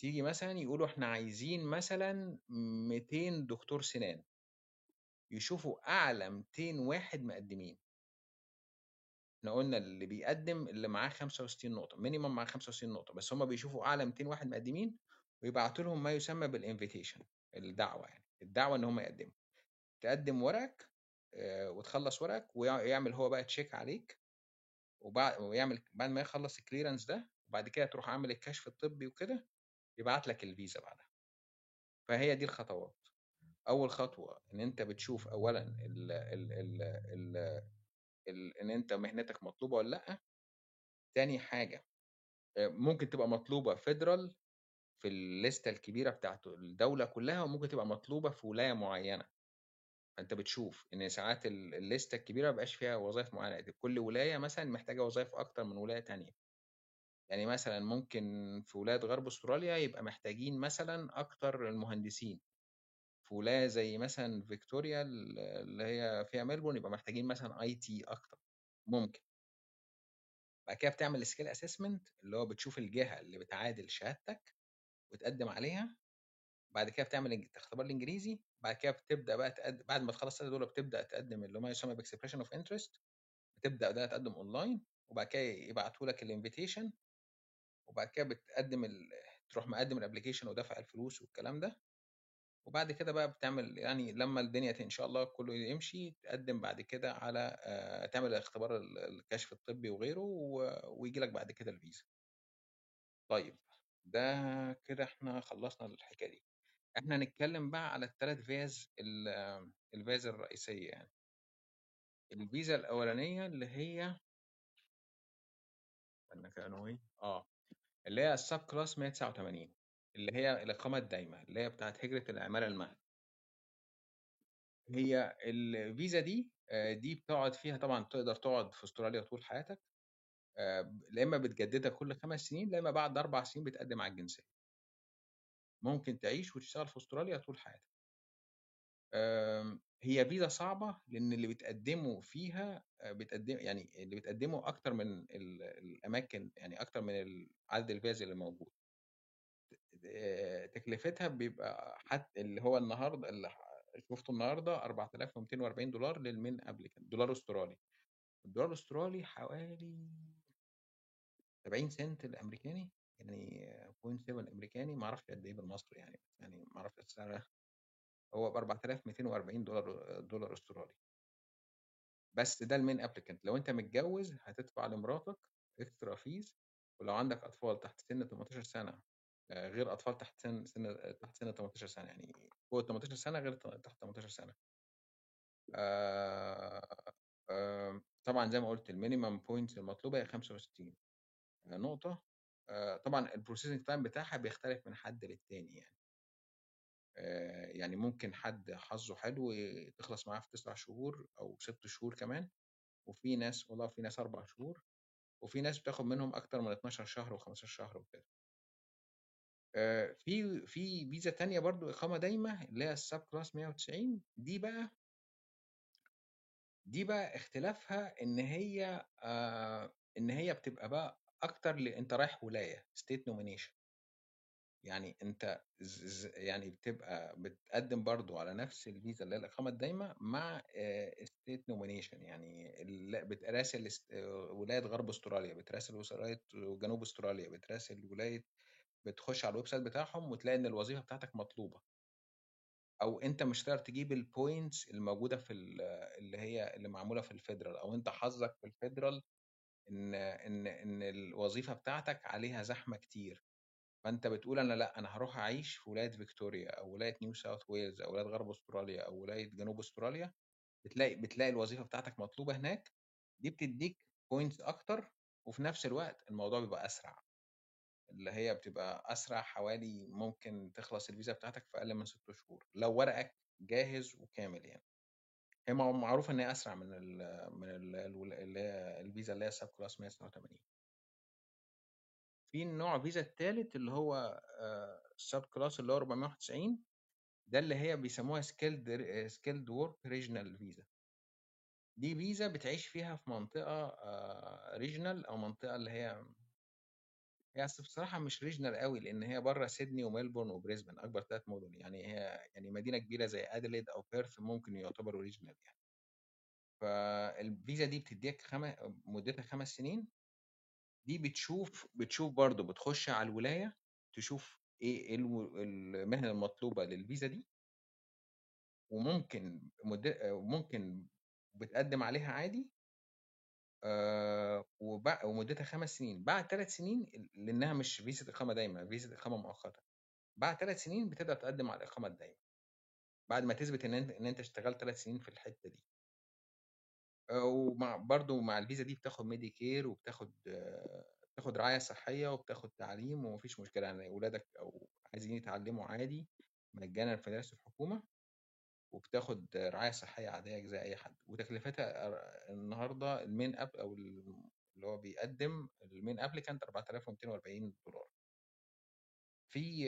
تيجي مثلًا يقولوا إحنا عايزين مثلًا 200 دكتور سنان. يشوفوا أعلى 200 واحد مقدّمين. إحنا قُلنا اللي بيقدّم اللي معاه 65 نقطة، minimum معاه 65 نقطة، بس هم بيشوفوا أعلى 200 واحد مقدّمين ويبعتوا لهم ما يسمى بالinvitation الدعوة يعني، الدعوة إن هم يقدّموا. تقدّم ورقك آآ وتخلّص ورقك ويع يعمل هو بقى check عليك، وبع ويعمل بعد ما يخلّص الclearance ده، وبعد كده تروح عامل الكشف الطبي وكده، يبعت لك الفيزا بعدها. فهي دي الخطوات. أول خطوة إن أنت بتشوف أولًا ال ال ال ال ال إن أنت مهنتك مطلوبة والّا لأ. تاني حاجة آآ ممكن تبقى مطلوبة federal في الليستة الكبيرة بتاعة الدولة كلّها، وممكن تبقى مطلوبة في ولاية معيّنة. فأنت بتشوف إن ساعات ال الليستة الكبيرة ما بيبقاش فيها وظايف معيّنة، كل ولاية مثلًا محتاجة وظايف أكتر من ولاية تانية. يعني مثلًا ممكن في ولاية غرب أستراليا يبقى محتاجين مثلًا أكتر المهندسين. ولاية زي مثلًا فيكتوريا ال اللي هي فيها ميلبورن يبقى محتاجين مثلًا IT أكتر، ممكن. بعد كده بتعمل skill assessment اللي هو بتشوف الجهة اللي بتعادل شهادتك وتقدّم عليها، بعد كده بتعمل اختبار الإنجليزي. بعد كده بتبدأ بقى تقدم بعد ما تخلص الثلاثه دول بتبدأ تقدم اللي ما يسمى ب expression of interest بتبدأ ده تقدم اونلاين وبعد كده يبعتوا لك ال invitation وبعد كده بتقدم ال... تروح مقدم ال application ودافع الفلوس والكلام ده. وبعد كده بقى بتعمل يعني لما الدنيا إن شاء الله كله يمشي تقدم بعد كده على آه، تعمل اختبار ال- الكشف الطبي وغيره ويجي لك بعد كده الفيزا. طيب ده كده إحنا خلصنا الحكاية دي. إحنا هنتكلم بقى على الثلاث فيز ال- الفيز الرئيسية يعني. الفيزا الأولانية اللي هي استنى كانوا إيه آه اللي هي class 189 اللي هي الإقامة الدايمة اللي هي بتاعت هجرة العمالة المهني هي الفيزا دي آه، دي بتقعد فيها طبعا تقدر تقعد في أستراليا طول حياتك آه، لا إما بتجددها كل خمس سنين لا إما بعد أربع سنين بتقدم على الجنسية. ممكن تعيش وتشتغل في أستراليا طول حياتك. هي فيزا صعبة لأن اللي بتقدمه فيها آه، بتقدم يعني اللي بتقدمه أكتر من ال- الأماكن يعني أكتر من عدد الفيز اللي موجود. آه، تكلفتها بيبقى حتى اللي هو النهارده اللي شفته النهارده 4240 دولار لل main applicant دولار أسترالي. الدولار الأسترالي حوالي 70 سنت الأمريكاني يعني 0.7 امريكاني ما أعرفش قد إيه بالمصري يعني يعني ما أعرفش السعر. هو ب 4240 دولار دولار أسترالي. بس ده ال main applicant لو أنت متجوز هتدفع لمراتك extra fees ولو عندك أطفال تحت سن 18 سنة آه، غير أطفال تحت سن سن تحت سن 18 سنة يعني فوق 18 سنة غير تحت 18 سنة. آه، طبعا زي ما قلت ال minimum points المطلوبة هي 65 نقطة. آه، طبعا ال processing time بتاعها بيختلف من حد للتاني يعني. يعني ممكن حد حظه حلو تخلص معاه في تسع شهور أو ست شهور كمان وفي ناس والله في ناس أربع شهور وفي ناس بتاخد منهم أكتر من 12 شهر و15 شهر وكده. آه، في في فيزا تانية برضو إقامة دايمة اللي هي ال subclass 190 دي بقى دي بقى اختلافها إن هي آه إن هي بتبقى بقى أكتر ل... أنت رايح ولاية state nomination يعني أنت ز... ز- يعني بتبقى بتقدم برضو على نفس الفيزا اللي هي الإقامة الدايمة مع state nomination يعني ال- بتراسل آه، ولاية غرب أستراليا بتراسل ولايه جنوب أستراليا بتراسل ولاية بتخش على ال website بتاعهم وتلاقي إن الوظيفة بتاعتك مطلوبة. أو أنت مش هتقدر تجيب ال points الموجودة في ال- اللي هي اللي معمولة في ال federal أو أنت حظك في ال federal إن إن إن الوظيفة بتاعتك عليها زحمة كتير. فأنت بتقول أنا لأ أنا هروح أعيش في ولاية فيكتوريا أو ولاية نيو ساوث ويلز أو ولاية غرب أستراليا أو ولاية جنوب أستراليا. بتلاقي بتلاقي الوظيفة بتاعتك مطلوبة هناك. دي بتديك points أكتر وفي نفس الوقت الموضوع بيبقى أسرع. اللي هي بتبقى أسرع حوالي ممكن تخلص الفيزا بتاعتك في أقل من ست شهور لو ورقك جاهز وكامل يعني. هي مع- معروفة إن هي أسرع من ال من ال اللي هي الفيزا اللي هي subclass 189 في النوع فيزا الثالث اللي هو ال subclass اللي هو 491 ده اللي هي بيسموها skilled skilled work regional visa دي فيزا بتعيش فيها في منطقة regional أو منطقة اللي هي هي أصل بصراحة مش regional قوي لأن هي بره سيدني وميلبورن وبريسبن أكبر ثلاث مدن يعني هي يعني مدينة كبيرة زي اديليد أو بيرث ممكن يعتبروا regional يعني. فالفيزا دي بتديك خم... مدتها خمس سنين. دي بتشوف بتشوف برضه بتخش على الولاية تشوف إيه الو- المهنة المطلوبة للفيزا دي. وممكن مد... ممكن بتقدم عليها عادي آه ومدتها خمس سنين. بعد ثلاث سنين لأنها مش فيزا إقامة دايما فيزا إقامة مؤقتة. بعد ثلاث سنين بتقدر تقدم على الإقامة الدائمه بعد ما تثبت إن أنت إن أنت اشتغلت ثلاث سنين في الحتة دي. آه، ومع برضو مع الفيزا دي بتاخد ميديكير وبتاخد بتاخد رعاية صحية وبتاخد تعليم ومفيش مشكلة. يعني اولادك أو عايزين يتعلموا عادي مجانا في مدارس الحكومة. وبتاخد رعاية صحية عادية زي أي حد. وتكلفتها النهارده ال main app أو اللي هو بيقدم ال main applicant 4240 دولار. في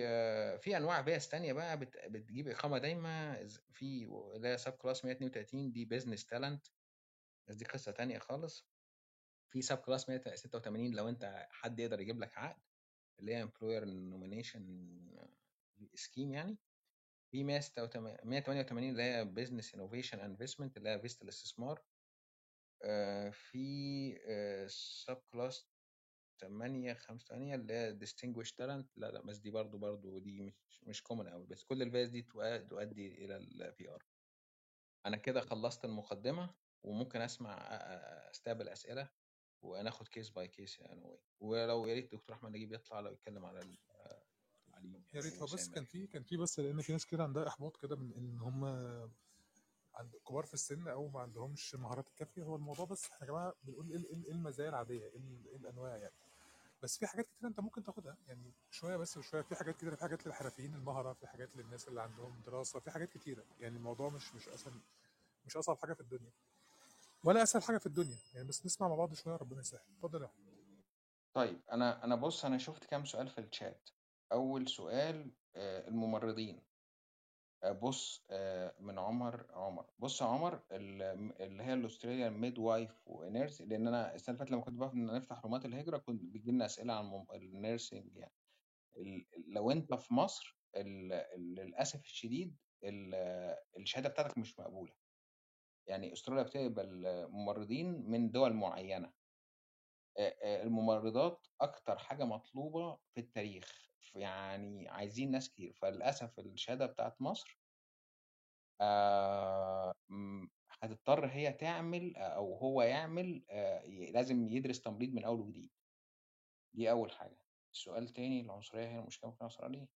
في أنواع فيز تانية بقى بت- بتجيب إقامة دايمه ز- في اللي هي class 132 دي business talent بس دي قصة تانية خالص. في class 186 لو أنت حد يقدر يجيب لك عقد. اللي هي employer nomination scheme يعني. في 186 188 اللي هي business innovation investment اللي هي فيزة الاستثمار. آه، في subclass 8 5 8 اللي هي distinguished talent. لا لا بس دي برضو برضو دي مش مش common قوي بس كل الفيز دي تؤ- تؤدي إلى ال PR أنا كده خلصت المقدمة وممكن أسمع أستقبل أسئلة وناخد case by case يعني. ولو يا ريت دكتور أحمد نجيب يطلع لو يتكلم على التعليم يا ريت. هو بس كان في كان في بس لأن في ناس كده عندها إحباط كده من إن هم عند كبار في السن أو ما عندهمش مهارات الكافية. هو الموضوع بس إحنا يا جماعة بنقول إيه إيه- إيه المزايا العادية؟ إيه ال- إيه الأنواع يعني؟ بس في حاجات كتير أنت ممكن تاخدها يعني شوية بس وشوية. في حاجات كتير في حاجات للحرفيين المهره في حاجات للناس اللي عندهم دراسة في حاجات كتيرة يعني. الموضوع مش مش اسهل مش أصعب حاجة في الدنيا ولا أسهل حاجة في الدنيا يعني. بس نسمع مع بعض شوية ربنا يسهل. اتفضل يا. طيب أنا أنا بص أنا شفت كام سؤال في الشات أول سؤال آه، الممرضين. آه، بص آه، من عمر عمر. بص يا عمر ال- اللي هي midwife و nurse لأن أنا السنة اللي فاتت لما كنت بقى نفتح رومات الهجرة كنت بيجي لنا أسئلة عن ال nursing يعني. لو أنت في مصر للأسف الشديد ال- الشهادة بتاعتك مش مقبولة. يعني أستراليا بتقبل ممرضين من دول آه، الممرضات أكتر حاجة مطلوبة في التاريخ. يعني عايزين ناس كتير فللأسف الشهادة بتاعت مصر آه، هتضطر هي تعمل أو هو يعمل آه، لازم يدرس تمريض من أول وجديد. دي أول حاجة. السؤال تاني العنصرية هي المشكلة ممكن اوصل عليه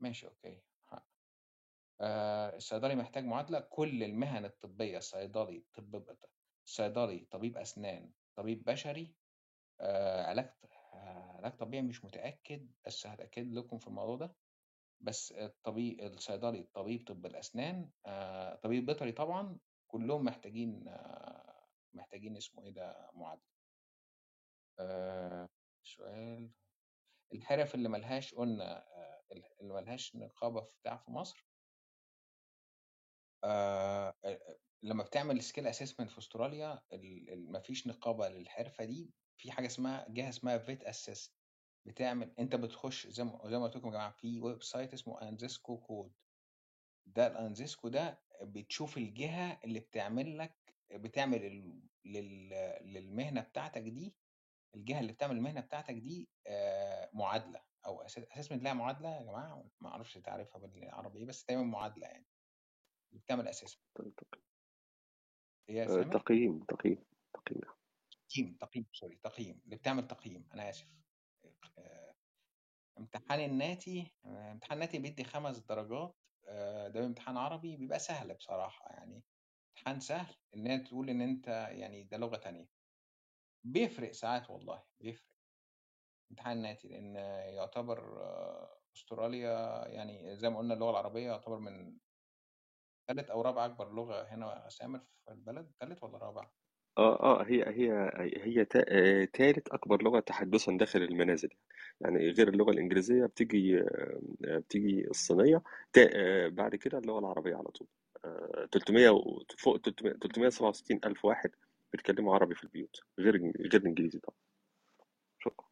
ماشي. آه، الصيدلي محتاج معادلة؟ كل المهن الطبية صيدلي طب صيدلي طبيب أسنان طبيب بشري آه، علاج علاج طبيعي مش متأكد بس هتأكد لكم في الموضوع ده. بس الطبيب الصيدلي طبيب طب الأسنان آه، طبيب بيطري طبعا كلهم محتاجين آه، محتاجين اسمه إيه ده معادلة. آه، سؤال. الحرف اللي ملهاش قلنا اللي ملهاش نقابة بتاع في مصر؟ لما بتعمل skill assessment في أستراليا ال- ال- مفيش نقابة للحرفة دي في حاجة اسمها جهة اسمها VETASSESS بتعمل انت بتخش زي ما زي ما قلت لكم يا جماعة في website اسمه ANZSCO code ده ال ANZSCO ده بتشوف الجهة اللي بتعمل لك بتعمل ال... لل... للمهنة بتاعتك دي الجهة اللي بتعمل المهنة بتاعتك دي آه، معادلة أو assessment لها معادلة يا جماعة ما أعرفش تعرفها بالعربي إيه بس دايما معادلة يعني بتعمل assessment يا آه،؟ تقييم تقييم تقييم. تقييم تقييم sorry تقييم اللي بتعمل تقييم أنا آسف. آه، امتحان الناتي آه، امتحان الناتي بيدي خمس درجات آه، ده امتحان عربي بيبقى سهل بصراحة يعني. امتحان سهل إن أنت تقول إن أنت يعني ده لغة تانية. بيفرق ساعات والله بيفرق. امتحان ناتي لأن يعتبر أستراليا يعني زي ما قلنا اللغة العربية يعتبر من ثالث أو رابع أكبر لغة هنا سامر في البلد. ثالث ولا رابع؟ آه آه هي هي هي تا- آه، أكبر لغة تحدثا داخل المنازل يعني غير اللغة الإنجليزية بتيجي آه، آه، بتيجي الصينية تا- آه، بعد كده اللغة العربية على طول. آه، 300 و- فوق 300 367 ألف واحد بيتكلموا عربي في البيوت غير غير الانجليزي طبعا. شكرا.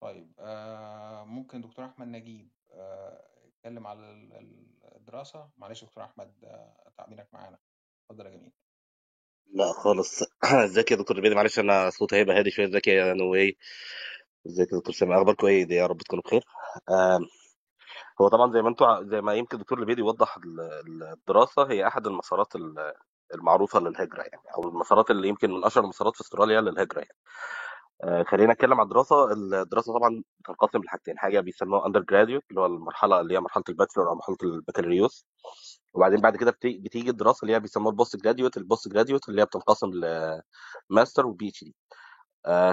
طيب آه ممكن دكتور أحمد نجيب آه يتكلم على ال- ال- الدراسة؟ معلش دكتور أحمد آه تعبينك معانا. اتفضل يا جميل. لا خالص. ازيك يا دكتور بيدي معلش أنا صوتي هيبقى هادي شوية. ازيك يا نوي ازيك يا دكتور سامي اخباركم إيه يا رب تكونوا بخير. هو طبعا زي ما أنتوا زي ما يمكن الدكتور البيدي وضح ال- ال- الدراسة هي أحد المسارات ال- المعروفة للهجرة يعني أو المسارات اللي يمكن من أشهر المسارات في أستراليا للهجرة يعني. آه، خلينا نتكلم عن الدراسة. الدراسة طبعا بتنقسم لحاجتين. حاجة بيسموها undergraduate اللي هو المرحلة اللي هي مرحلة ال bachelor أو مرحلة البكالوريوس. وبعدين بعد كده بتي- بتيجي الدراسة اللي هي بيسموها ال postgraduate ال postgraduate اللي هي بتنقسم ل master و PhD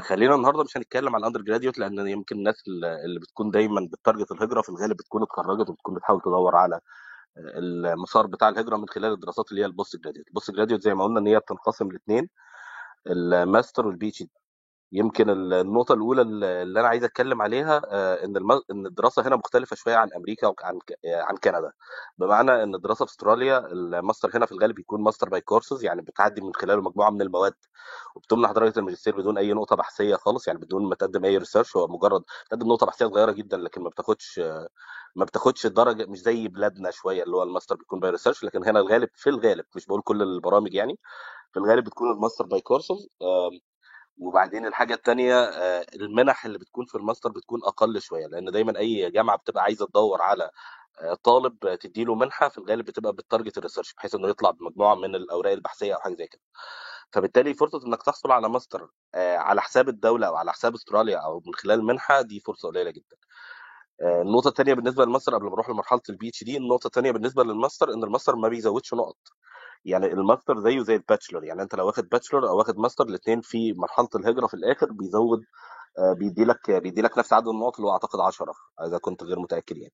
خلينا النهارده مش هنتكلم عن ال undergraduate لأن يمكن الناس اللي بتكون دايما بت target الهجرة في الغالب بتكون اتخرجت وبتكون بتحاول تدور على المسار بتاع الهجرة من خلال الدراسات اللي هي ال postgraduate ال postgraduate زي ما قلنا إن هي بتنقسم لاثنين ال master وال PhD يمكن ال- النقطة الأولى اللي أنا عايز أتكلم عليها آه، إن. إن الدراسة هنا مختلفة شوية عن أمريكا وعن آه، عن كندا بمعنى إن الدراسة في أستراليا الماستر هنا في الغالب بيكون master by courses يعني بتعدي من خلاله مجموعة من المواد وبتمنح درجة الماجستير بدون أي نقطة بحثية خالص يعني بدون ما تقدم أي research هو مجرد تقدم نقطة بحثية صغيرة جدا لكن ما بتاخدش ما بتاخدش الدرجة مش زي بلادنا شوية اللي هو الماستر بيكون by research لكن هنا الغالب في الغالب مش بقول كل البرامج يعني في الغالب بتكون ال master by courses وبعدين الحاجة التانية آه، المنح اللي بتكون في الماستر بتكون أقل شوية لأن دايما أي جامعة بتبقى عايزة تدور على آه، طالب تديله منحة في الغالب بتبقى بت target ال research بحيث إنه يطلع بمجموعة من الأوراق البحثية أو حاجة زي كده. فبالتالي فرصة إنك تحصل على ماستر آه، على حساب الدولة أو على حساب أستراليا أو من خلال منحة دي فرصة قليلة جدا. النقطة التانية بالنسبة للماستر قبل ما أروح لمرحلة ال PhD النقطة التانية بالنسبة للماستر إن الماستر ما بيزودش نقط. يعني الماستر زيه زي ال bachelor يعني انت لو واخد bachelor أو واخد ماستر الاثنين في مرحلة الهجرة في الآخر بيزود آه، بيدي لك بيدي لك نفس عدد النقط اللي هو أعتقد 10 إذا كنت غير متأكد يعني.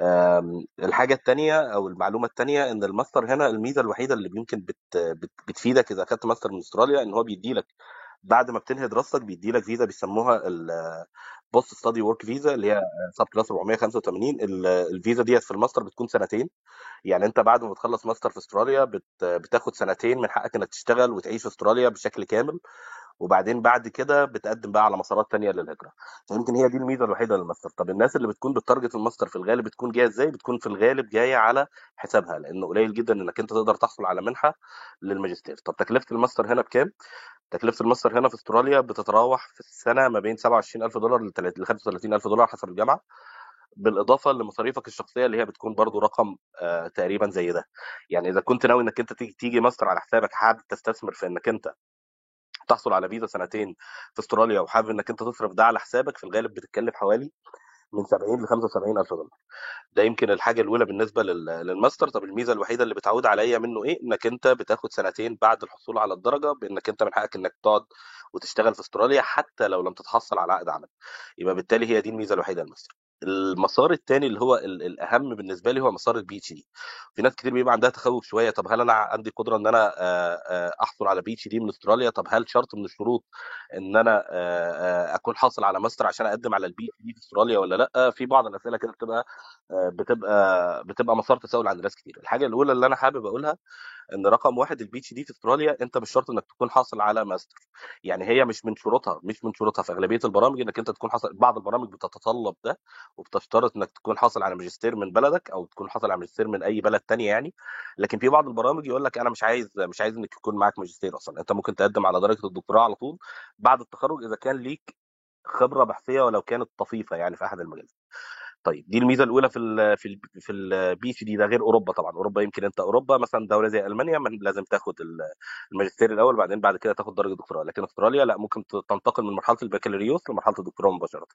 آم، الحاجة الثانية أو المعلومة الثانية إن الماستر هنا الميزة الوحيدة اللي يمكن بت بت بتفيدك إذا أخدت ماستر من أستراليا إن هو بيدي لك بعد ما بتنهي دراستك بيدي لك فيزا بيسموها ال post study work visa اللي هي subclass 485 ال- الفيزا ديت في الماستر بتكون سنتين. يعني انت بعد ما بتخلص ماستر في أستراليا بت بتاخد سنتين من حقك انك تشتغل وتعيش في أستراليا بشكل كامل. وبعدين بعد كده بتقدم بقى على مسارات تانية للهجرة. فيمكن هي دي الميزة الوحيدة للماستر. طب الناس اللي بتكون بت target ال master في الغالب بتكون جاية إزاي؟ بتكون في الغالب جاية على حسابها لأنه قليل جدا إنك انت تقدر تحصل على منحة للماجستير. طب تكلفة الماستر هنا بكام؟ تكلفة الماستر هنا في أستراليا بتتراوح في السنة ما بين 27000 دولار ل 35000 دولار حسب الجامعة بالإضافة لمصاريفك الشخصية اللي هي بتكون برضو رقم آه تقريبا زي ده. يعني إذا كنت ناوي إنك أنت تيجي تيجي ماستر على حسابك حابب تستثمر في إنك أنت تحصل على فيزا سنتين في أستراليا وحابب إنك أنت تصرف ده على حسابك في الغالب بتتكلف حوالي من 70 ل 75 ألف دولار. ده يمكن الحاجة الأولى بالنسبة لل- للماستر. طب الميزة الوحيدة اللي بتعود عليا منه إيه؟ إنك أنت بتاخد سنتين بعد الحصول على الدرجة بإنك أنت من حقك إنك تقعد وتشتغل في أستراليا حتى لو لم تتحصل على عقد عمل. يبقى بالتالي هي دي الميزة الوحيدة للماستر. المسار الثاني اللي هو ال- الأهم بالنسبة لي هو مسار ال PhD. في ناس كتير بيبقى عندها تخوف شوية طب هل أنا عندي قدرة إن أنا أحصل على PhD من أستراليا؟ طب هل شرط من الشروط إن أنا أكون حاصل على ماستر عشان أقدم على ال PhD في أستراليا ولا لأ؟ في بعض الأسئلة كده بتبقى بتبقى بتبقى مثار تساؤل عند ناس كتير. الحاجة الأولى اللي أنا حابب أقولها إن رقم واحد ال PhD في أستراليا أنت مش شرط إنك تكون حاصل على ماستر. يعني هي مش من شروطها مش من شروطها في أغلبية البرامج إنك أنت تكون حاصل بعض البرامج بتتطلب ده وبتشترط إنك تكون حاصل على ماجستير من بلدك أو تكون حاصل على ماجستير من أي بلد تاني يعني. لكن في بعض البرامج يقول لك أنا مش عايز مش عايز إنك يكون معاك ماجستير أصلا. أنت ممكن تقدم على درجة الدكتوراه على طول بعد التخرج إذا كان ليك خبرة بحثية ولو كانت طفيفة يعني في أحد المجالات. طيب دي الميزة الأولى في ال في ال في ال PhD ده غير أوروبا طبعا. أوروبا يمكن أنت أوروبا مثلا دولة زي ألمانيا من لازم تاخد ال- الماجستير الأول بعدين بعد كده تاخد درجة دكتوراه. لكن أستراليا لا ممكن تنتقل من مرحلة البكالوريوس لمرحلة الدكتوراه مباشرة.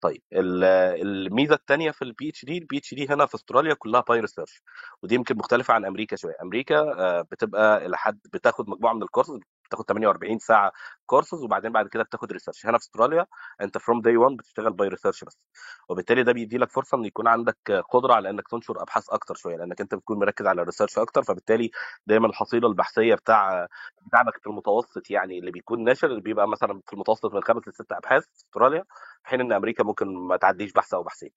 طيب ال- الميزة الثانية في ال PhD ال PhD هنا في أستراليا كلها by research ودي يمكن مختلفة عن أمريكا شوية. أمريكا آه، بتبقى إلى حد بتاخد مجموعة من الكورسز بتاخد 48 ساعة كورسز وبعدين بعد كده بتاخد research هنا في أستراليا أنت from day 1 بتشتغل by research بس. وبالتالي ده بيدي لك فرصة إن يكون عندك قدرة على إنك تنشر أبحاث أكتر شوية لأنك أنت بتكون مركز على ال research أكتر فبالتالي دايما الحصيلة البحثية بتاع بتاعك في المتوسط يعني اللي بيكون ناشر اللي بيبقى مثلا في المتوسط من خمس لست أبحاث في أستراليا في حين إن أمريكا ممكن ما تعديش بحث أو بحثين.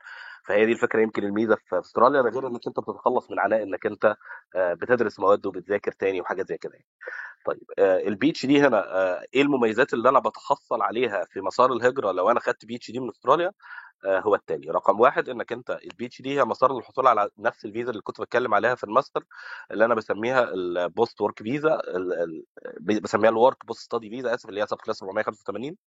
فهي دي الفكرة يمكن الميزة في أستراليا غير إنك أنت بتتخلص من عناء إنك أنت آه، بتدرس مواد وبتذاكر تاني وحاجات زي كده يعني. طيب ال PhD هنا آه، إيه المميزات اللي أنا بتحصل عليها في مسار الهجرة لو أنا خدت PhD من أستراليا؟ آه، هو التالي رقم واحد إنك أنت ال PhD هي مسار للحصول على نفس الفيزا اللي كنت بتكلم عليها في الماستر اللي أنا بسميها ال post work visa بسميها ال work post study visa آسف اللي هي subclass 485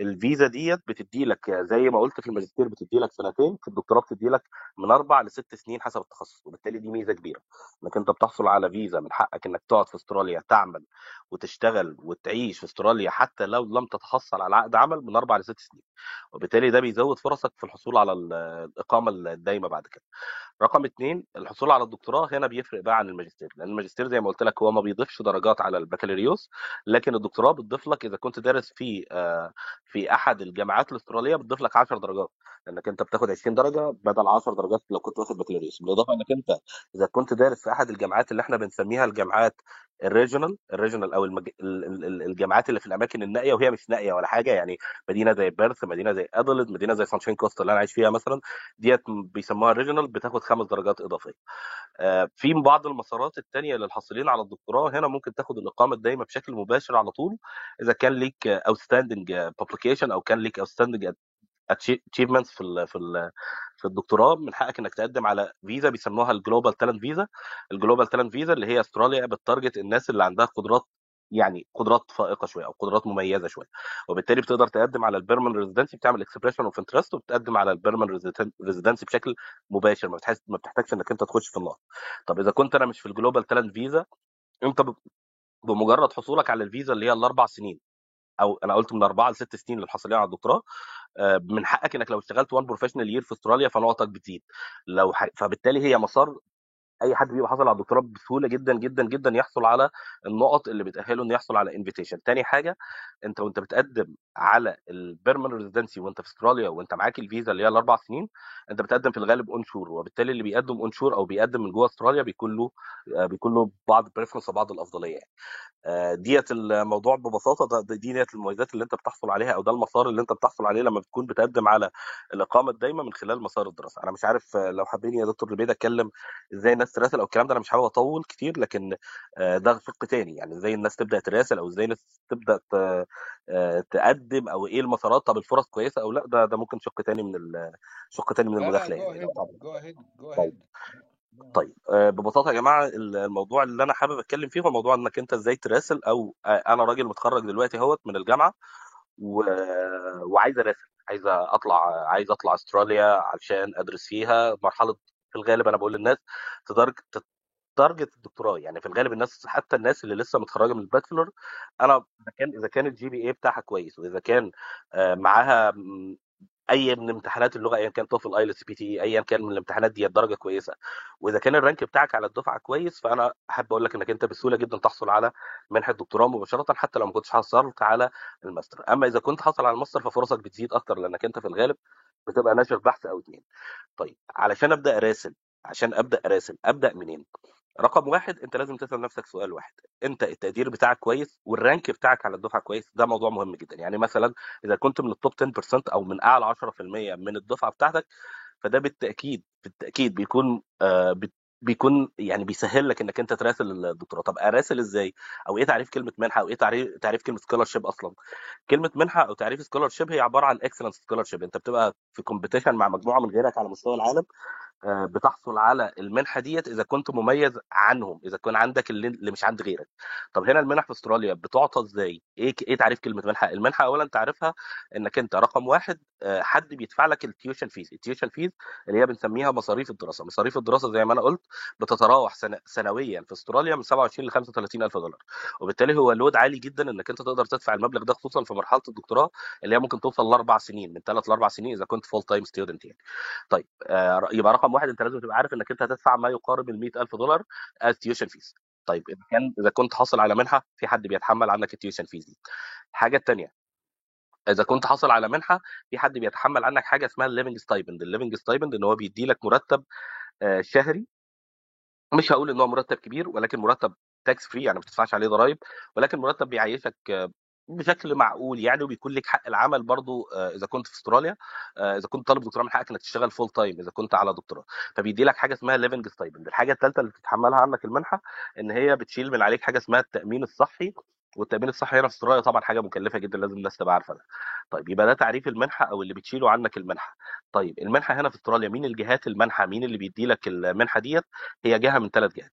الفيزا ديت بتدي لك زي ما قلت في الماجستير بتدي لك سنتين في الدكتوراه بتدي لك من أربع لست سنين حسب التخصص وبالتالي دي ميزة كبيرة إنك أنت بتحصل على فيزا من حقك إنك تقعد في أستراليا تعمل وتشتغل وتعيش في أستراليا حتى لو لم تتحصل على عقد عمل من أربع لست سنين. وبالتالي ده بيزود فرصك في الحصول على ال- الإقامة الدايمة بعد كده. رقم اثنين الحصول على الدكتوراه هنا بيفرق بقى عن الماجستير لأن الماجستير زي ما قلت لك هو ما بيضيفش درجات على البكالوريوس لكن الدكتوراه بتضيف لك إذا كنت دارس في في أحد الجامعات الأسترالية بتضيف لك 10 درجات لأنك أنت بتاخد 20 درجة بدل 10 درجات لو كنت واخد بكالوريوس. بالاضافه إنك أنت إذا كنت دارس في أحد الجامعات اللي إحنا بنسميها الجامعات ال regional ال regional أو المج... ال- ال- ال- الجامعات اللي في الأماكن النائية وهي مش نائية ولا حاجة يعني مدينة زي بيرث مدينة زي أديليد مدينة زي سانشاين كوست اللي أنا عايش فيها مثلا ديت بيسموها regional بتاخد خمس درجات إضافية. آه، في بعض المسارات التانية للحاصلين على الدكتوراه هنا ممكن تاخد الإقامة الدائمة بشكل مباشر على طول إذا كان ليك outstanding publication أو كان ليك outstanding achievements في في في الدكتوراه. من حقك إنك تقدم على فيزا بيسموها ال global talent visa ال global talent visa اللي هي أستراليا بت target الناس اللي عندها قدرات يعني قدرات فائقة شوية أو قدرات مميزة شوية. وبالتالي بتقدر تقدم على ال permanent residency بتعمل expression of interest وبتقدم على ال permanent residency بشكل مباشر. ما بتحس ما بتحتاجش إنك أنت تخش في النقط طب إذا كنت أنا مش في ال global talent visa أنت بمجرد حصولك على الفيزا اللي هي الأربع سنين أو أنا قلت من اربعه لست سنين للحاصلين على الدكتوراه من حقك إنك لو اشتغلت one professional year في أستراليا فنقطك بتزيد. لو ح... فبالتالي هي مسار أي حد بيبقى حاصل على الدكتوراه بسهولة جدا جدا جدا يحصل على النقط اللي بتاهله إنه يحصل على invitation تاني حاجة أنت وأنت بتقدم على ال permanent residency وأنت في أستراليا وأنت معاك الفيزا اللي هي الأربع سنين أنت بتقدم في الغالب onshore وبالتالي اللي بيقدم onshore أو بيقدم من جوه أستراليا بيكون له آه، بيكون له بعض ال preference وبعض الأفضلية. يعني. آه، ديت الموضوع ببساطة دي ديت المميزات اللي انت بتحصل عليها أو ده المسار اللي انت بتحصل عليه لما بتكون بتقدم على الاقامة الدايمه من خلال مسار الدراسة. أنا مش عارف لو حابين يا دكتور ربيد اتكلم إزاي الناس تراسل أو الكلام ده أنا مش حابب اطول كتير لكن آه، ده شق تاني. يعني إزاي الناس تبدأ تراسل أو إزاي الناس تبدأ آه، تقدم أو إيه المسارات طب الفرص كويسة أو لا؟ ده ده ممكن شق تاني من شق تاني من المداخلة يعني. طيب. اهيد طيب آه، ببساطة يا جماعة الموضوع اللي أنا حابب أتكلم فيه هو موضوع إنك أنت إزاي تراسل أو آه، أنا راجل متخرج دلوقتي أهوت من الجامعة و... وعايز أراسل عايز أطلع عايز أطلع أستراليا علشان أدرس فيها مرحلة في الغالب أنا بقول للناس تدرج target الدكتوراه يعني في الغالب الناس حتى الناس اللي لسه متخرجة من ال bachelor أنا إذا كان إذا كان ال GPA بتاعها كويس وإذا كان آه، معاها أي من امتحانات اللغة ايا كان TOEFL IELTS PTE ايا كان من الامتحانات دي درجه كويسة. وإذا كان ال rank بتاعك على الدفعة كويس فأنا أحب أقول لك إنك أنت بسهولة جدا تحصل على منحة دكتوراه مباشرة حتى لو ما كنتش حصلت على الماستر. أما إذا كنت حاصل على الماستر ففرصك بتزيد أكتر لأنك أنت في الغالب بتبقى ناشر بحث أو اتنين. طيب علشان أبدأ أراسل عشان أبدأ أراسل أبدأ منين؟ رقم واحد أنت لازم تسأل نفسك سؤال واحد. أنت التقدير بتاعك كويس وال rank بتاعك على الدفعة كويس ده موضوع مهم جدا. يعني مثلا إذا كنت من ال top 10% أو من أعلى 10% من الدفعة بتاعتك فده بالتأكيد بالتأكيد بيكون آه بيكون يعني بيسهل لك إنك أنت تراسل الدكتوراه. طب أراسل إزاي؟ أو إيه تعريف كلمة منحة؟ أو إيه تعريف تعريف كلمة scholarship أصلا؟ كلمة منحة أو تعريف scholarship هي عبارة عن excellence scholarship أنت بتبقى في competition مع مجموعة من غيرك على مستوى العالم بتحصل على المنحة ديت إذا كنت مميز عنهم إذا كان عندك اللي, مش عند غيرك. طب هنا المنح في أستراليا بتعطى إزاي؟ إيه إيه تعريف كلمة منحة؟ المنحة اولا تعرفها إنك أنت رقم واحد آه، حد بيدفع لك ال tuition fees ال tuition fees اللي هي بنسميها مصاريف الدراسة. مصاريف الدراسة زي ما أنا قلت بتتراوح سنويا. في أستراليا من 27 ل 35 ألف دولار. وبالتالي هو load عالي جدا إنك أنت تقدر تدفع المبلغ ده خصوصا في مرحلة الدكتوراه اللي هي ممكن توصل لأربع سنين. من ثلاث لأربع سنين إذا كنت full time student يعني. طيب آه، يبقى رقم واحد أنت لازم تبقى عارف إنك أنت هتدفع ما يقارب ال 100000 دولار as tuition fees طيب إذا كان إذا كنت حاصل على منحة في حد بيتحمل عنك ال tuition fees دي. الحاجة الثانية إذا كنت حاصل على منحة في حد بيتحمل عنك حاجة اسمها ال living stipend ال living stipend إن هو بيدي لك مرتب آه، شهري. مش هقول إن هو مرتب كبير ولكن مرتب tax free يعني ما بتدفعش عليه ضرائب ولكن مرتب بيعيشك آه، بشكل معقول يعني وبيكون لك حق العمل برضو آه، إذا كنت في أستراليا آه، إذا كنت طالب دكتوراه من حقك إنك تشتغل full time إذا كنت على دكتوراه. فبيدي لك حاجة اسمها living stipend الحاجة الثالثه اللي بتتحملها عنك المنحة إن هي بتشيل من عليك حاجة اسمها التأمين الصحي. والتأمين الصحي هنا في استراليا طبعا حاجة مكلفة جدا لازم الناس تبقى عارفة ده. طيب يبقى ده تعريف المنحة أو اللي بتشيله عنك المنحة. طيب المنحة هنا في استراليا مين الجهات المنحة؟ مين اللي بيدي لك المنحة ديت؟ هي جهة من ثلاث جهات.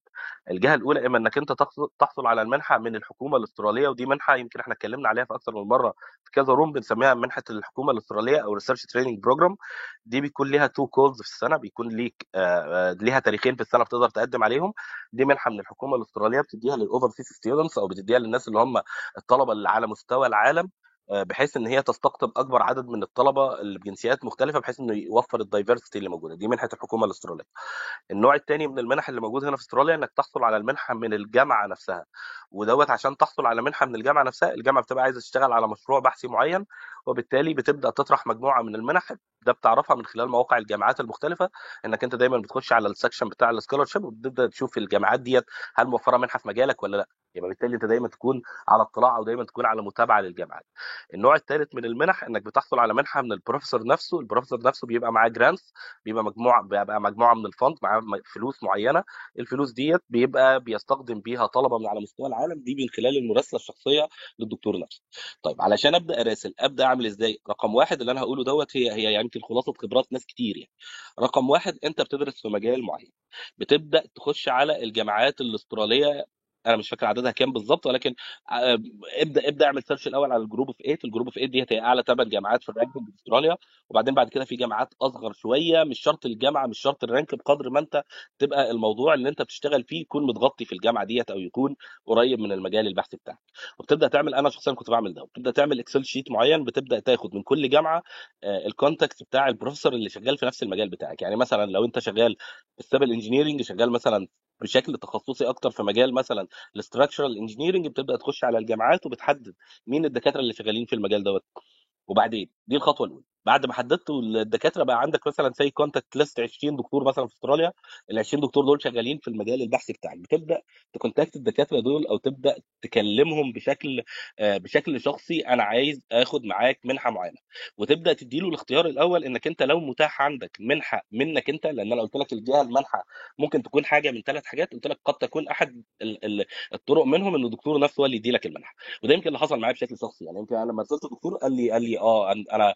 الجهة الأولى إما إنك أنت تحصل على المنحة من الحكومة الأسترالية ودي منحة يمكن إحنا اتكلمنا عليها في أكثر من مرة في كذا room بنسميها منحة الحكومة الأسترالية أو research training program دي بيكون ليها two calls في السنة بيكون ليك آه، آه، ليها تاريخين في السنة بتقدر تقدم عليهم. دي منحة من الحكومة الأسترالية بتديها لل overseas students أو بتديها للناس اللي هم الطلبة اللي على مستوى العالم آه، بحيث إن هي تستقطب أكبر عدد من الطلبة اللي بجنسيات مختلفة بحيث إنه يوفر ال diversity اللي موجودة. دي منحة الحكومة الأسترالية. النوع الثاني من المنح اللي موجود هنا في أستراليا إنك تحصل على المنحة من الجامعة نفسها. ودوت عشان تحصل على منحة من الجامعة نفسها الجامعة بتبقى عايزة تشتغل على مشروع بحثي معين وبالتالي بتبدأ تطرح مجموعة من المنح ده بتعرفها من خلال مواقع الجامعات المختلفة إنك أنت دايما بتخش على ال section بتاع ال scholarship وبتبدأ تشوف الجامعات ديت هل موفرة منحة في مجالك ولا لأ. يبقى بالتالي أنت دايما تكون على اطلاع أو دايما تكون على متابعة للجامعات. النوع الثالث من المنح إنك بتحصل على منحة من البروفيسور نفسه البروفيسور نفسه بيبقى معاه grants بيبقى مجموعه بيبقى مجموعة من ال fund معاه فلوس معينة. الفلوس ديت بيبقى بيستخدم بيها طلبة من على مستوى العالم دي من خلال المراسلة الشخصية للدكتور نفسه. طيب علشان أبدأ أراسل أبدأ أعمل إزاي؟ رقم واحد اللي أنا هقوله دوت هي هي يمكن خلاصه خبرات ناس كتير يعني. رقم واحد أنت بتدرس في مجال معين. بتبدأ تخش على الجامعات الأسترالية أنا مش فاكر عددها كام بالظبط ولكن آه، ابدأ ابدأ اعمل search الأول على ال group of 8 ال group of 8 دي هي أعلى ثمان جامعات في ال ranking في أستراليا وبعدين بعد كده في جامعات أصغر شوية مش شرط الجامعة مش شرط ال rank بقدر ما أنت تبقى الموضوع اللي أنت بتشتغل فيه يكون متغطي في الجامعة ديت أو يكون قريب من المجال البحثي بتاعك. وبتبدأ تعمل أنا شخصيا كنت بعمل ده بتبدأ تعمل Excel sheet معين بتبدأ تاخد من كل جامعة ال contact بتاع البروفيسور اللي شغال في نفس المجال بتاعك. يعني مثلا لو أنت شغال في ال civil engineering شغال مثلا بشكل تخصصي أكتر في مجال مثلا ال structural engineering بتبدأ تخش على الجامعات وبتحدد مين الدكاترة اللي شغالين في المجال دوت. وبعدين دي الخطوة الأولى. بعد ما حددت الدكاترة بقى عندك مثلا زي contact list 20 دكتور مثلا في أستراليا ال 20 دكتور دول شغالين في المجال البحثي بتاعك. بتبدأ ت contact الدكاترة دول أو تبدأ تكلمهم بشكل آه، بشكل شخصي أنا عايز آخد معاك منحة معينة. وتبدأ تديله الاختيار الأول إنك أنت لو متاح عندك منحة منك أنت لأن أنا قلت لك الجهة المنحة ممكن تكون حاجة من ثلاث حاجات قلت لك قد تكون أحد ال- ال- الطرق منهم ان الدكتور نفسه هو اللي يدي لك المنحة. وده يمكن اللي حصل معايا بشكل شخصي. يعني يمكن أنا لما رسلت الدكتور قال لي قال لي آه أنا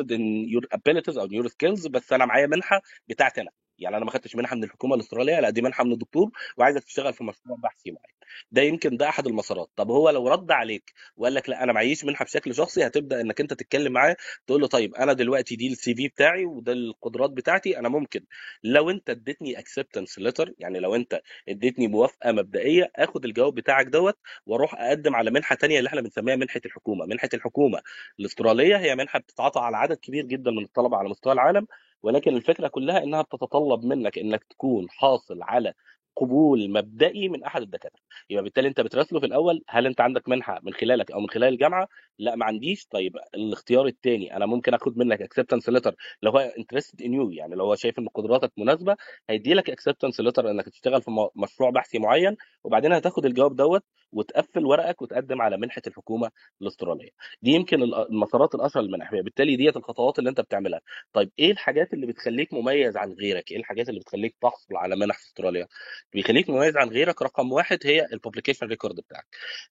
interested in your abilities أو your skills بس أنا معايا منحه بتاعتي أنا يعني أنا ما خدتش منحة من الحكومة الأسترالية لا دي منحة من الدكتور وعايزك تشتغل في مشروع بحثي معين ده يمكن ده أحد المسارات. طب هو لو رد عليك وقال لك لا أنا معيش منحة بشكل شخصي هتبدأ إنك أنت تتكلم معاه تقول له طيب أنا دلوقتي دي ال CV بتاعي وده القدرات بتاعتي أنا ممكن. لو أنت اديتني acceptance letter يعني لو أنت اديتني موافقة مبدئية آخد الجواب بتاعك دوت وأروح أقدم على منحة تانية اللي إحنا بنسميها منحة الحكومة. منحة الحكومة الأسترالية هي منحة بتتعاطى على عدد كبير جدا من الطلبة على مستوى العالم. ولكن الفكرة كلها إنها بتتطلب منك إنك تكون حاصل على قبول مبدئي من أحد الدكاترة. يبقى بالتالي أنت بتراسله في الأول هل أنت عندك منحة من خلالك أو من خلال الجامعة؟ لا ما عنديش. طيب الاختيار الثاني أنا ممكن آخد منك acceptance letter لو هو interested in you يعني لو هو شايف إن قدراتك مناسبة هيدي لك acceptance letter إنك تشتغل في مشروع بحثي معين وبعدين هتاخد الجواب دوت وتقفل ورقك وتقدم على منحة الحكومة الأسترالية. دي يمكن ال- المسارات الاشهر للمنح. بالتالي ديت الخطوات اللي أنت بتعملها. طيب إيه الحاجات اللي بتخليك مميز عن غيرك؟ إيه الحاجات اللي بتخليك تحصل على منح في أستراليا؟ بيخليك مميز عن غيرك رقم واحد هي ال publication record بتاعك.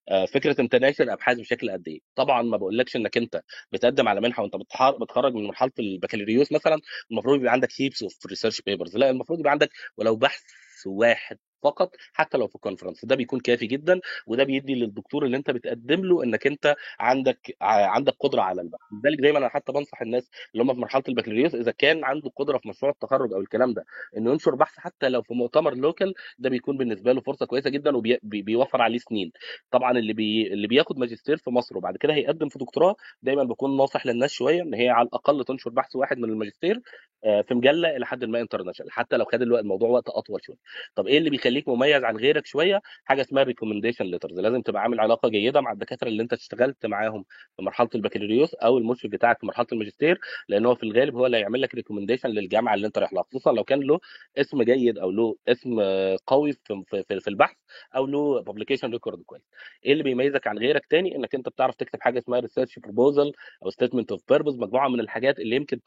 آه، فكرة انت ناشر أبحاث بشكل قد إيه؟ طبعا ما بقولكش إنك أنت بتقدم على منحة وأنت بتخرج من مرحلة البكالوريوس مثلا المفروض يبقى عندك heaps of research papers لا المفروض يبقى عندك ولو بحث واحد فقط حتى لو في conference ده بيكون كافي جدا وده بيدي للدكتور اللي انت بتقدم له انك انت عندك عندك قدرة على البحث. لذلك دايما أنا حتى بنصح الناس اللي هم في مرحلة البكالوريوس إذا كان عنده قدرة في مشروع التخرج أو الكلام ده إنه ينشر بحث حتى لو في مؤتمر local ده بيكون بالنسبة له فرصة كويسة جدا وبيوفر عليه سنين. طبعا اللي بي... اللي بياخد ماجستير في مصر وبعد كده هيقدم في دكتوراه دايما بكون ناصح للناس شوية إن هي على الأقل تنشر بحث واحد من الماجستير آه، في مجلة إلى حد ما international حتى لو خد الموضوع وقت أطول شوية. طب إيه اللي بيخليك مميز عن غيرك شوية حاجة اسمها recommendation letters لازم تبقى عامل علاقة جيدة مع الدكاترة اللي انت اشتغلت معاهم في مرحلة البكالوريوس أو المشرف بتاعك في مرحلة الماجستير لأن هو في الغالب هو اللي هيعمل لك recommendation للجامعة اللي انت رايح لها خصوصا لو كان له اسم جيد أو له اسم قوي في في, في البحث أو له publication record كويس. إيه اللي بيميزك عن غيرك تاني؟ إنك انت بتعرف تكتب حاجة اسمها research proposal أو statement of purpose مجموعة من الحاجات اللي يمكن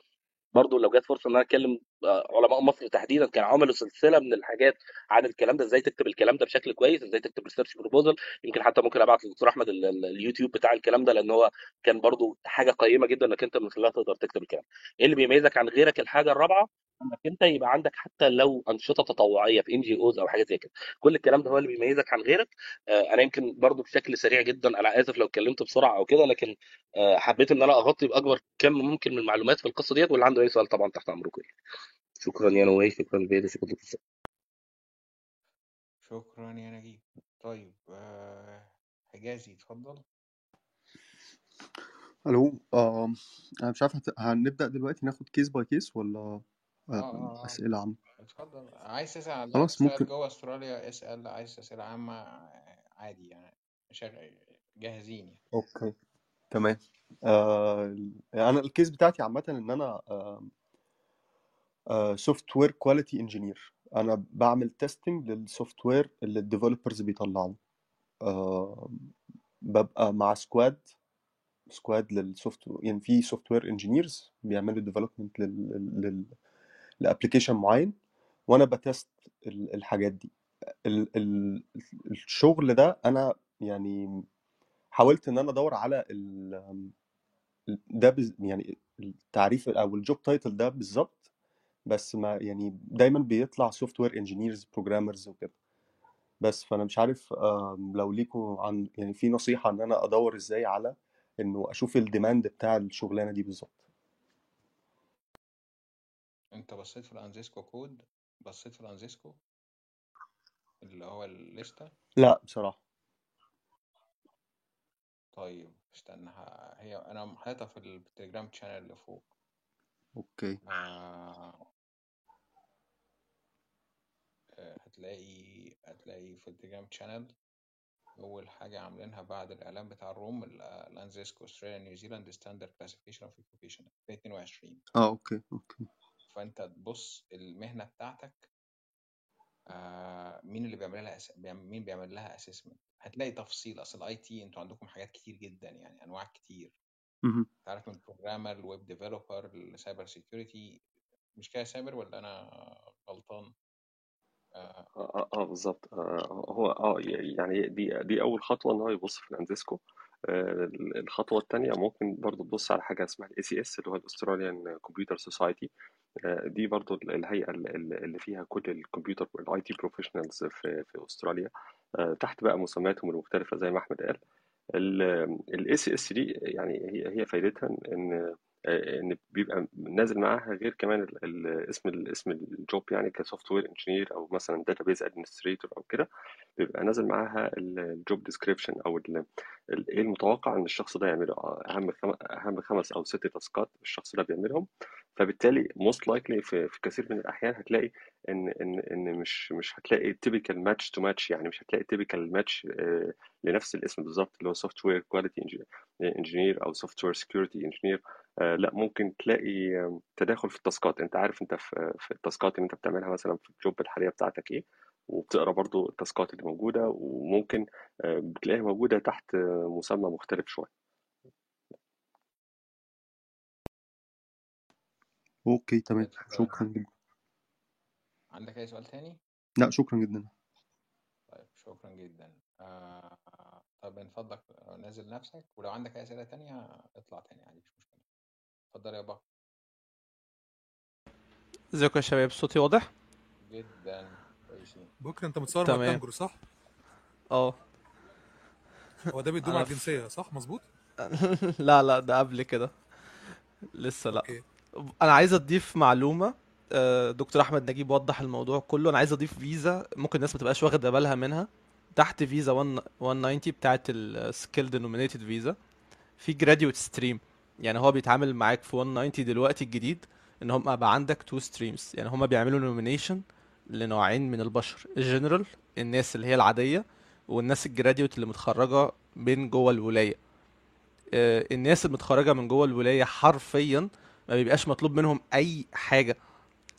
برضو لو جت فرصة إن أنا أتكلم علماء مصر تحديدا كان عملوا سلسلة من الحاجات عن الكلام ده إزاي تكتب الكلام ده بشكل كويس إزاي تكتب research proposal يمكن حتى ممكن أبعت للدكتور أحمد ال- ال- اليوتيوب بتاع الكلام ده لأن هو كان برضو حاجة قيمة جدا إنك أنت من خلالها تقدر تكتب الكلام. إيه اللي بيميزك عن غيرك الحاجة الرابعة؟ إنك أنت يبقى عندك حتى لو أنشطة تطوعية في ان جي اوز أو حاجة زي كده. كل الكلام ده هو اللي بيميزك عن غيرك. آه، أنا يمكن برضو بشكل سريع جدا أنا آسف لو اتكلمت بسرعة أو كده لكن آه، حبيت إن أنا أغطي بأكبر كم ممكن من المعلومات في القصة ديت واللي عنده أي سؤال طبعا تحت أمركم يعني. شكرا يا نوي شكرا بيدي شكرا دكتور شكرا يا نجيب. طيب آه، حجازي اتفضل. ألو آم، أنا مش عارف هت... هنبدأ دلوقتي ناخد case by case ولا آه آه، آه آه. أسئلة عامة؟ اتفضل. عايز عندك خلاص سؤال ممكن. جوه أستراليا؟ اسأل. عايز أسئلة عامة؟ عادي يعني شغال جاهزين يعني. okay تمام. آه أنا ال case بتاعتي عامة إن أنا software quality engineer أنا بعمل testing لل software اللي ال developers بيطلعوه. آه ببقى مع squad squad لل soft يعني في software engineers بيعملوا development لل ل application معين وأنا ب test ال- الحاجات دي. ال ال الشغل ده أنا يعني حاولت إن أنا أدور على ال ده بز يعني التعريف أو ال job title ده بالظبط بس ما يعني دايما بيطلع software engineers programmers وكده. بس فأنا مش عارف آم، لو ليكوا عن يعني في نصيحة إن أنا أدور إزاي على إنه أشوف ال demand بتاع الشغلانة دي بالظبط. أنت بصيت في ال ANZSCO code؟ بصيت في ال ANZSCO اللي هو ال list ة؟ لا بصراحة. طيب استنى ه- هي أنا حاططها في ال Telegram channel اللي فوق. okay. آه آه، هتلاقي هتلاقي في التليجرام channel أول حاجة عاملينها بعد الإعلان بتاع الروم ال ANZSCO Australian New Zealand Standard Classification of Occupation 2022 آه okay okay. فأنت تبص المهنة بتاعتك آه مين اللي بيعمل لها أس... مين بيعمل لها assessment هتلاقي تفصيل أصل ال IT أنتوا عندكم حاجات كتير جدا يعني أنواع كتير. تعرف من programmer ال web developer ال cyber security مش كده سايبر ولا أنا غلطان؟ آه. آه آه آه، بالظبط آه هو آه يعني دي دي أول خطوة إن هو يبص في ال ANZSCO آه الخطوة الثانية ممكن برضو تبص على حاجة اسمها ال ACS اللي هو ال Australian Computer Society دي برضو الهيئة اللي فيها كل الكمبيوتر وال IT professionals في في أستراليا. آه تحت بقى مسمياتهم المختلفة زي ما أحمد قال. ال ACS دي يعني هي هي فايدتها إن إن بيبقى نازل معاها غير كمان ال- ال- اسم ال- اسم ال job يعني ك software engineer أو مثلا database administrator أو كده بيبقى نازل معاها ال job description أو إيه المتوقع إن الشخص ده يعمله. أهم خم- أهم خمس أو ست task ات الشخص ده بيعملهم. فبالتالي most likely في, في كثير من الأحيان هتلاقي إن إن إن مش مش هتلاقي typical match to match يعني مش هتلاقي typical match لنفس الاسم بالظبط اللي هو software quality engineer أو software security engineer لا ممكن تلاقي تداخل في ال task ات. أنت عارف أنت في في ال task ات اللي أنت بتعملها مثلا في ال job الحالية بتاعتك إيه وبتقرأ برضو ال task ات اللي موجودة وممكن آه، بتلاقيها موجودة تحت آه، مسمى مختلف شوية. okay تمام. كويس شكرا جدا. عندك أي سؤال تاني؟ لا شكرا جدا. طيب شكرا جدا. آه طب من فضلك نازل نفسك ولو عندك أي أسئلة تانية اطلع تاني عادي مش مشكلة. اتفضل يا بابا ازيكم يا شباب؟ صوتي واضح؟ جدا. كويسين. بكرة أنت متصور مع تمام. الكانجرو صح؟ آه. هو ده بيدوم على في... الجنسية صح؟ مظبوط؟ لا لا ده قبل كده. لسه لا. أوكي. أنا عايز أضيف معلومة. آه، دكتور أحمد نجيب وضح الموضوع كله. أنا عايز أضيف فيزا ممكن الناس ما تبقاش واخدة بالها منها. تحت فيزا 1 190 بتاعت ال skilled nominated visa في graduate stream يعني هو بيتعامل معاك في 190 دلوقتي الجديد إن هم بقى عندك two streams يعني هم بيعملوا nomination لنوعين من البشر. الجنرال الناس اللي هي العادية والناس ال graduate اللي متخرجة من جوه الولاية. آه، الناس المتخرجة من جوه الولاية حرفيا ما بيبقاش مطلوب منهم أي حاجة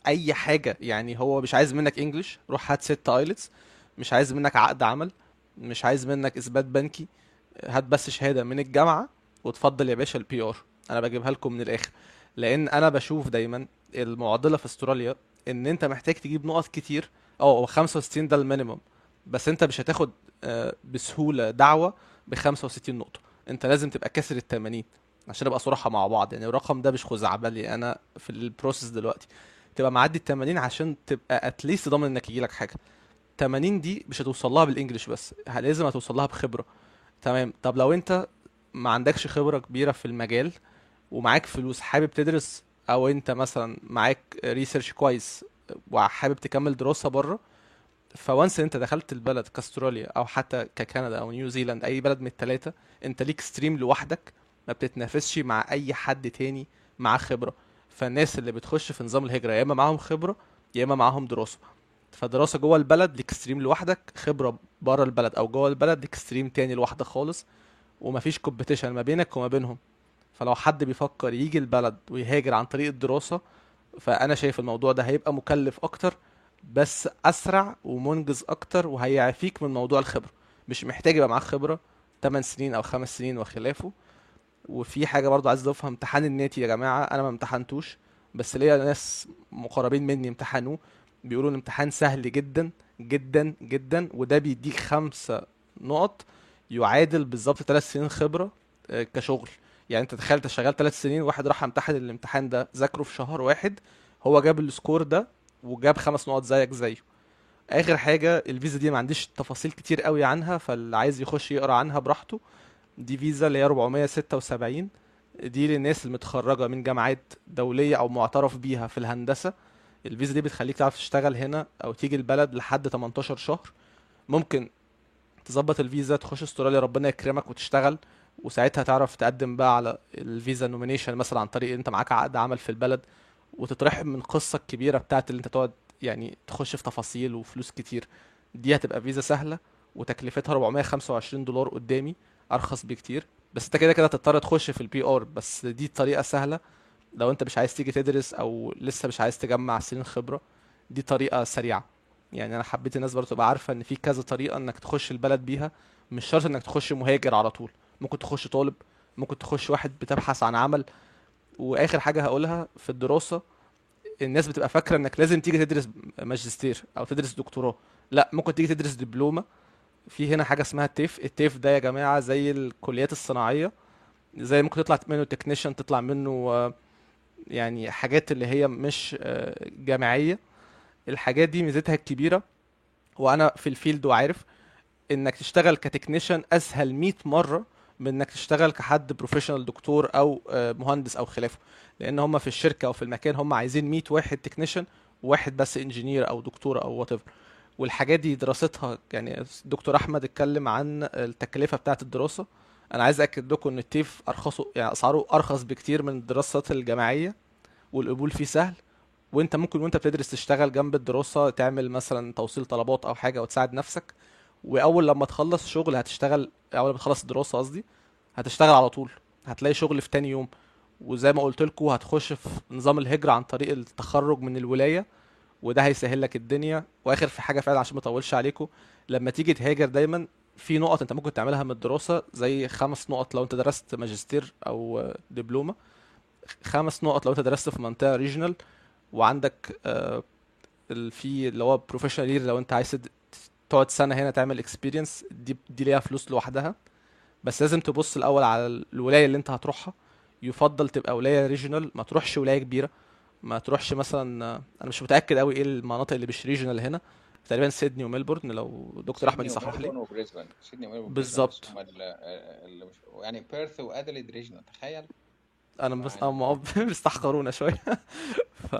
أي حاجة. يعني هو مش عايز منك English روح هات ست IELTS مش عايز منك عقد عمل مش عايز منك إثبات بنكي. هات بس شهادة من الجامعة وتفضل يا باشا ال PR أنا بجيبها لكم من الآخر. لأن أنا بشوف دايما المعضلة في استراليا إن أنت محتاج تجيب نقط كتير. أه هو 65 ده ال minimum. بس أنت مش هتاخد آه، بسهولة دعوة ب 65 نقطة. أنت لازم تبقى كاسر ال 80 عشان نبقى صراحة مع بعض. يعني الرقم ده مش خزعبلي. أنا في ال process دلوقتي تبقى معدي ال 80 عشان تبقى at least ضامن إنك يجيلك حاجة. 80 دي مش هتوصل لها بال English بس. لازم هتوصل لها بخبرة. تمام. طب لو أنت ما عندكش خبرة كبيرة في المجال ومعاك فلوس حابب تدرس أو أنت مثلا معاك research كويس وحابب تكمل دراسة بره ف once أنت دخلت البلد كاستراليا أو حتى ككندا أو نيوزيلاند أي بلد من الثلاثه أنت ليك stream لوحدك ما بتتنافسش مع أي حد تاني معاه خبرة. فالناس اللي بتخش في نظام الهجرة يا إما معاهم خبرة يا إما معاهم دراسة. فدراسة جوه البلد ليك stream لوحدك خبرة بره البلد أو جوه البلد ليك stream تاني لوحدك خالص ومفيش competition ما بينك وما بينهم. فلو حد بيفكر يجي البلد ويهاجر عن طريق الدراسة فأنا شايف الموضوع ده هيبقى مكلف أكتر بس أسرع ومنجز أكتر وهيعفيك من موضوع الخبرة. مش محتاج يبقى معاك خبرة 8 سنين أو 5 سنين وخلافه وفي حاجة برضو عايز أضيفها امتحان الناتي يا جماعة أنا ما امتحنتوش بس ليا ناس مقربين مني امتحنوه بيقولوا الامتحان سهل جدا جدا جدا وده بيديك خمسة نقط يعادل بالظبط ثلاث سنين خبرة آه، كشغل. يعني أنت تخيل أنت شغال ثلاث سنين واحد راح امتحن الامتحان ده ذاكره في شهر واحد هو جاب السكور ده وجاب خمس نقط زيك زيه. آخر حاجة الفيزا دي ما عنديش تفاصيل كتير قوي عنها فاللي عايز يخش يقرأ عنها براحته. دي فيزا اللي هي 476 دي للناس المتخرجة من جامعات دولية أو معترف بيها في الهندسة. الفيزا دي بتخليك تعرف تشتغل هنا أو تيجي البلد لحد 18 شهر. ممكن تظبط الفيزا تخش استراليا ربنا يكرمك وتشتغل. وساعتها تعرف تقدم بقى على الفيزا nomination مثلا عن طريق أنت معاك عقد عمل في البلد. وتترحم من القصة الكبيرة بتاعت اللي أنت تقعد يعني تخش في تفاصيل وفلوس كتير. دي هتبقى فيزا سهلة وتكلفتها 425 دولار قدامي. أرخص بكتير. بس أنت كده كده هتضطر تخش في ال PR بس دي طريقة سهلة. لو أنت مش عايز تيجي تدرس أو لسه مش عايز تجمع سنين خبرة دي طريقة سريعة. يعني أنا حبيت الناس برضه تبقى عارفة إن في كذا طريقة إنك تخش البلد بيها. مش شرط إنك تخش مهاجر على طول. ممكن تخش طالب ممكن تخش واحد بتبحث عن عمل. وآخر حاجة هقولها في الدراسة الناس بتبقى فاكرة إنك لازم تيجي تدرس ماجستير أو تدرس دكتوراه. لأ ممكن تيجي تدرس دبلومة في هنا حاجة اسمها ال TAFE ال TAFE ده يا جماعة زي الكليات الصناعية زي ممكن تطلع منه technician تطلع منه آه، يعني حاجات اللي هي مش آه، جامعية. الحاجات دي ميزتها الكبيرة وأنا في ال field وعارف إنك تشتغل ك technician أسهل 100 مرة من إنك تشتغل كحد professional دكتور أو آه، مهندس أو خلافه. لأن هم في الشركة أو في المكان هم عايزين 100 واحد technician وواحد بس engineer أو دكتور أو وات والحاجات دي دراستها يعني دكتور أحمد اتكلم عن التكلفة بتاعة الدراسة. أنا عايز أكد لكم إن ال TAFE أرخصه يعني أسعاره أرخص بكتير من الدراسات الجامعية والقبول فيه سهل. وأنت ممكن وأنت بتدرس تشتغل جنب الدراسة تعمل مثلا توصيل طلبات أو حاجة وتساعد نفسك. وأول لما تخلص شغل هتشتغل أول لما تخلص الدراسة قصدي هتشتغل على طول. هتلاقي شغل في تاني يوم. وزي ما قلت لكم هتخش في نظام الهجرة عن طريق التخرج من الولاية. وده هيسهل لك الدنيا. وآخر في حاجة فعلا عشان ما أطولش عليكم لما تيجي تهاجر دايما في نقط أنت ممكن تعملها من الدراسة زي خمس نقط لو أنت درست ماجستير أو دبلومة. خمس نقط لو أنت درست في منطقة regional وعندك آه، في اللي هو professional year لو أنت عايز تقعد سنة هنا تعمل experience دي دي ليها فلوس لوحدها. بس لازم تبص الأول على الولاية اللي أنت هتروحها. يفضل تبقى ولاية regional ما تروحش ولاية كبيرة. ما تروحش مثلا أنا مش متأكد قوي إيه المناطق اللي مش regional هنا. تقريبا سيدني وميلبورن لو دكتور أحمد يصحح لي. سيدني بالظبط. يعني بيرث وأدليد regional تخيل. أنا بس بيستحقرونا شوية. ف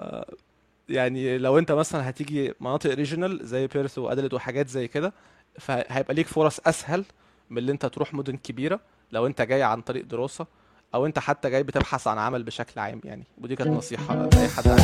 يعني لو أنت مثلا هتيجي مناطق ريجونال زي بيرث وادلت وحاجات زي كده فهيبقى ليك فرص أسهل من اللي أنت تروح مدن كبيرة لو أنت جاي عن طريق دراسة أو أنت حتى جاي بتبحث عن عمل بشكل عام يعني. ودي كانت نصيحة لأي حد عايز